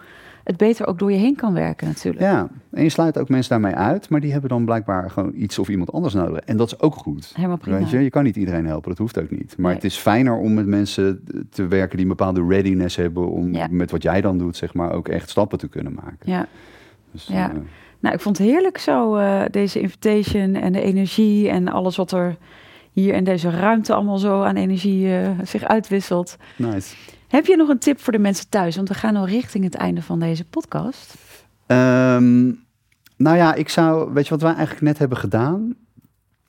het beter ook door je heen kan werken natuurlijk. Ja, en je sluit ook mensen daarmee uit, maar die hebben dan blijkbaar gewoon iets of iemand anders nodig. En dat is ook goed. Helemaal prima. Weet je? je kan niet iedereen helpen, dat hoeft ook niet. Maar het is fijner om met mensen te werken die een bepaalde readiness hebben om met wat jij dan doet, zeg maar, ook echt stappen te kunnen maken. Ja. Dus, ja. Uh, nou, ik vond het heerlijk zo, uh, deze invitation en de energie en alles wat er hier in deze ruimte allemaal zo aan energie eh, zich uitwisselt. Nice. Heb je nog een tip voor de mensen thuis? Want we gaan al richting het einde van deze podcast. Ehm, nou ja, ik zou, weet je wat wij eigenlijk net hebben gedaan?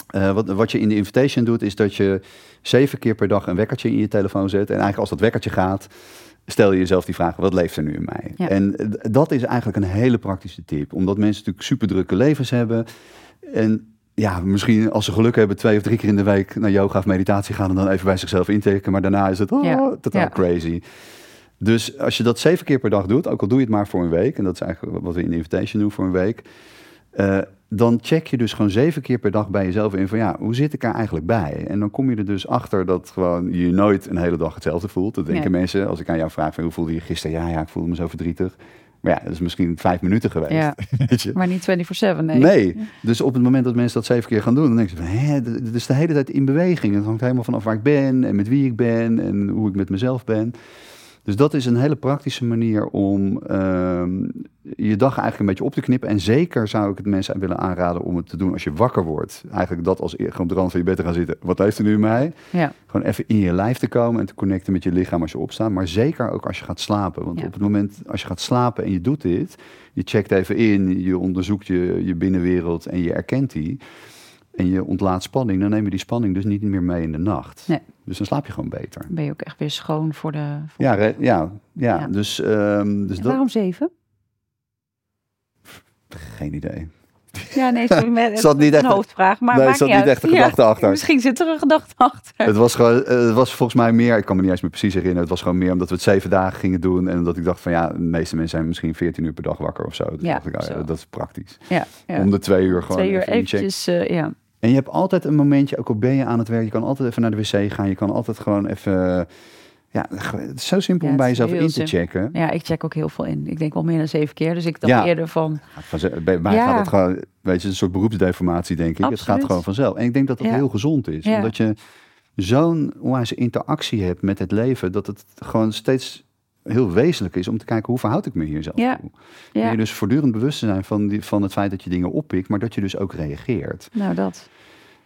Eh, wat, wat je in de invitation doet, is dat je zeven keer per dag een wekkertje in je telefoon zet. En eigenlijk als dat wekkertje gaat, stel je jezelf die vraag, wat leeft er nu in mij? Ja. En dat is eigenlijk een hele praktische tip. Omdat mensen natuurlijk super drukke levens hebben. En ja, misschien als ze geluk hebben twee of drie keer in de week naar yoga of meditatie gaan en dan even bij zichzelf intekenen. Maar daarna is het oh, Ja. totaal Ja. crazy. Dus als je dat zeven keer per dag doet, ook al doe je het maar voor een week, en dat is eigenlijk wat we in de invitation doen voor een week, eh, dan check je dus gewoon zeven keer per dag bij jezelf in van ja, hoe zit ik er eigenlijk bij? En dan kom je er dus achter dat gewoon je nooit een hele dag hetzelfde voelt. Dat denken Nee. mensen, als ik aan jou vraag van hoe voelde je gisteren? Ja, ja, ik voelde me zo verdrietig. Maar ja, dat is misschien vijf minuten geweest. Ja. Weet je? Maar niet 24-7, nee. Nee. Dus op het moment dat mensen dat zeven keer gaan doen, dan denken ze van, hè, d- dit is de hele tijd in beweging. Het hangt helemaal vanaf waar ik ben en met wie ik ben en hoe ik met mezelf ben. Dus dat is een hele praktische manier om ehm, je dag eigenlijk een beetje op te knippen. En zeker zou ik het mensen willen aanraden om het te doen als je wakker wordt. Eigenlijk dat als gewoon op de rand van je bed te gaan zitten. Wat heeft er nu mij? Ja, Gewoon even in je lijf te komen en te connecten met je lichaam als je opstaat. Maar zeker ook als je gaat slapen. Want Ja. op het moment als je gaat slapen en je doet dit, je checkt even in, je onderzoekt je, je binnenwereld en je erkent die. En je ontlaat spanning, dan neem je die spanning dus niet meer mee in de nacht. Nee. Dus dan slaap je gewoon beter. ben je ook echt weer schoon voor de... voor- Ja, re- ja, ja, Ja. dus, ehm, dus dat... Waarom zeven? Geen idee. Ja, nee, sorry, met, het Zat niet echt- een hoofdvraag. Maar Nee, maakt zat niet uit. echt een gedachte achter. Misschien zit er een gedachte achter. Het was gewoon, het was volgens mij meer, ik kan me niet eens meer precies herinneren. Het was gewoon meer omdat we het zeven dagen gingen doen. En omdat ik dacht van ja, de meeste mensen zijn misschien 14 uur per dag wakker of zo. Dus Ja, dacht ik, oh zo. dat is praktisch. Ja, ja. Om de twee uur gewoon Twee uur even eventjes, eh, ja. En je hebt altijd een momentje, ook al ben je aan het werk, je kan altijd even naar de wc gaan. Je kan altijd gewoon even, ja, het is zo simpel Ja, om bij jezelf in te simpel. checken. Ja, ik check ook heel veel in. Ik denk wel meer dan zeven keer. Dus ik dacht Ja. eerder van, Vanze- Bij mij Ja. gaat het gewoon, weet je, een soort beroepsdeformatie denk ik. Het gaat gewoon vanzelf. En ik denk dat dat heel gezond is. Omdat je zo'n onwijze interactie hebt met het leven, dat het gewoon steeds heel wezenlijk is om te kijken hoe verhoud ik me hier zelf Ja. toe. ja, je dus voortdurend bewust te zijn van, die, van het feit dat je dingen oppikt, maar dat je dus ook reageert. nou dat.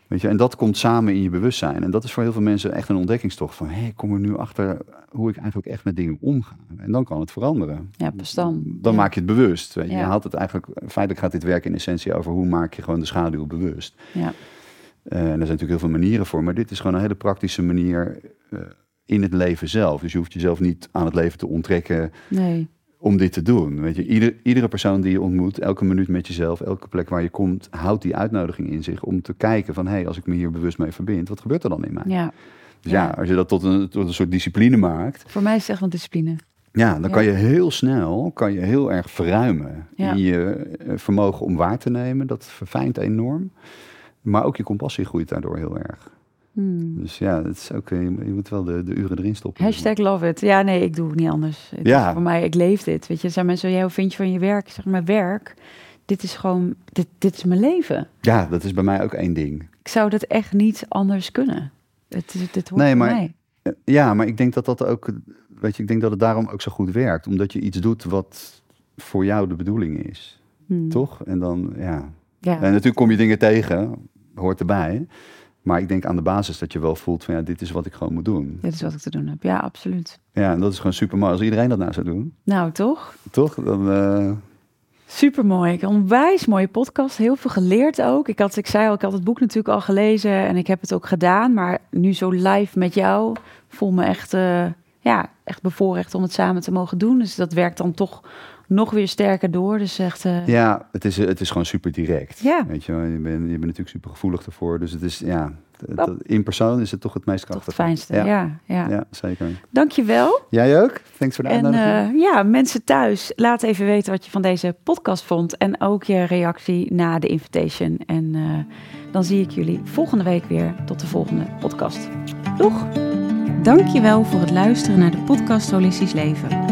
Weet je, en dat komt samen in je bewustzijn. En dat is voor heel veel mensen echt een ontdekkingstocht van, hé, ik kom er nu achter hoe ik eigenlijk echt met dingen omga. En dan kan het veranderen. Ja, pas dan. Dan Ja. maak je het bewust. Weet je. Ja. je haalt het eigenlijk, feitelijk gaat dit werk in essentie over hoe maak je gewoon de schaduw bewust. Ja, Eh, en er zijn natuurlijk heel veel manieren voor, maar dit is gewoon een hele praktische manier eh, in het leven zelf. Dus je hoeft jezelf niet aan het leven te onttrekken nee. om dit te doen. Weet je, Ieder, iedere persoon die je ontmoet, elke minuut met jezelf, elke plek waar je komt, houdt die uitnodiging in zich om te kijken van, hé, hey, als ik me hier bewust mee verbind, wat gebeurt er dan in mij? Ja, Dus ja, Ja. als je dat tot een, tot een soort discipline maakt, voor mij is het echt wel discipline. ja, dan Ja. kan je heel snel, kan je heel erg verruimen Ja. in je eh, vermogen om waar te nemen. Dat verfijnt enorm. Maar ook je compassie groeit daardoor heel erg. Hmm. Dus ja, het is ook, eh, je moet- wel de, de uren erin stoppen. Hashtag love it. Ja, nee, ik doe het niet anders. Het Ja. voor mij, ik leef dit. Weet je, zijn mensen, hoe vind je van je werk? Zeg, mijn werk, dit is gewoon, dit, dit is mijn leven. Ja, dat is bij mij ook één ding. Ik zou dat echt niet anders kunnen. Het, is- dit hoort Nee, bij maar- mij. Eh, Ja, maar ik denk dat dat ook, weet je, ik denk dat het daarom ook zo goed werkt. Omdat je iets doet wat voor jou de bedoeling is. Hmm. Toch? En dan, ja. Ja. En natuurlijk kom je dingen tegen, hoort erbij. Maar ik denk aan de basis dat je wel voelt van ja, dit is wat ik gewoon moet doen. Dit is wat ik te doen heb. Ja, absoluut. Ja, en dat is gewoon super mooi. Als iedereen dat nou zou doen, Nou, toch? toch? Dan, eh, Super mooi. Een onwijs mooie podcast. Heel veel geleerd ook. Ik, had, ik zei al, ik had het boek natuurlijk al gelezen en ik heb het ook gedaan. Maar nu zo live met jou voel me echt, eh, ja, echt bevoorrecht om het samen te mogen doen. Dus dat werkt dan toch nog weer sterker door. Dus echt, eh, ja, het is, het is gewoon super direct. Ja. Weet je, wel. je, bent, je bent natuurlijk super gevoelig ervoor. Dus het is, ja, in persoon is het toch het meest toch het krachtige. fijnste. Ja, Ja, ja. ja, zeker. Dankjewel. Jij ook? Thanks voor de En uitnodiging. eh, ja, mensen thuis, laat even weten wat je van deze podcast vond. En ook je reactie na de invitation. En eh, dan zie ik jullie volgende week weer. Tot de volgende podcast. Doeg! Dankjewel voor het luisteren naar de podcast Holistisch Leven.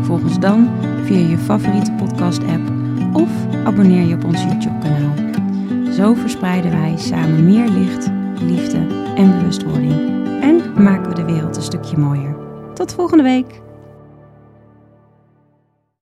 Volg ons dan via je favoriete podcast-app of abonneer je op ons YouTube-kanaal. Zo verspreiden wij samen meer licht, liefde en bewustwording. En maken we de wereld een stukje mooier. Tot volgende week!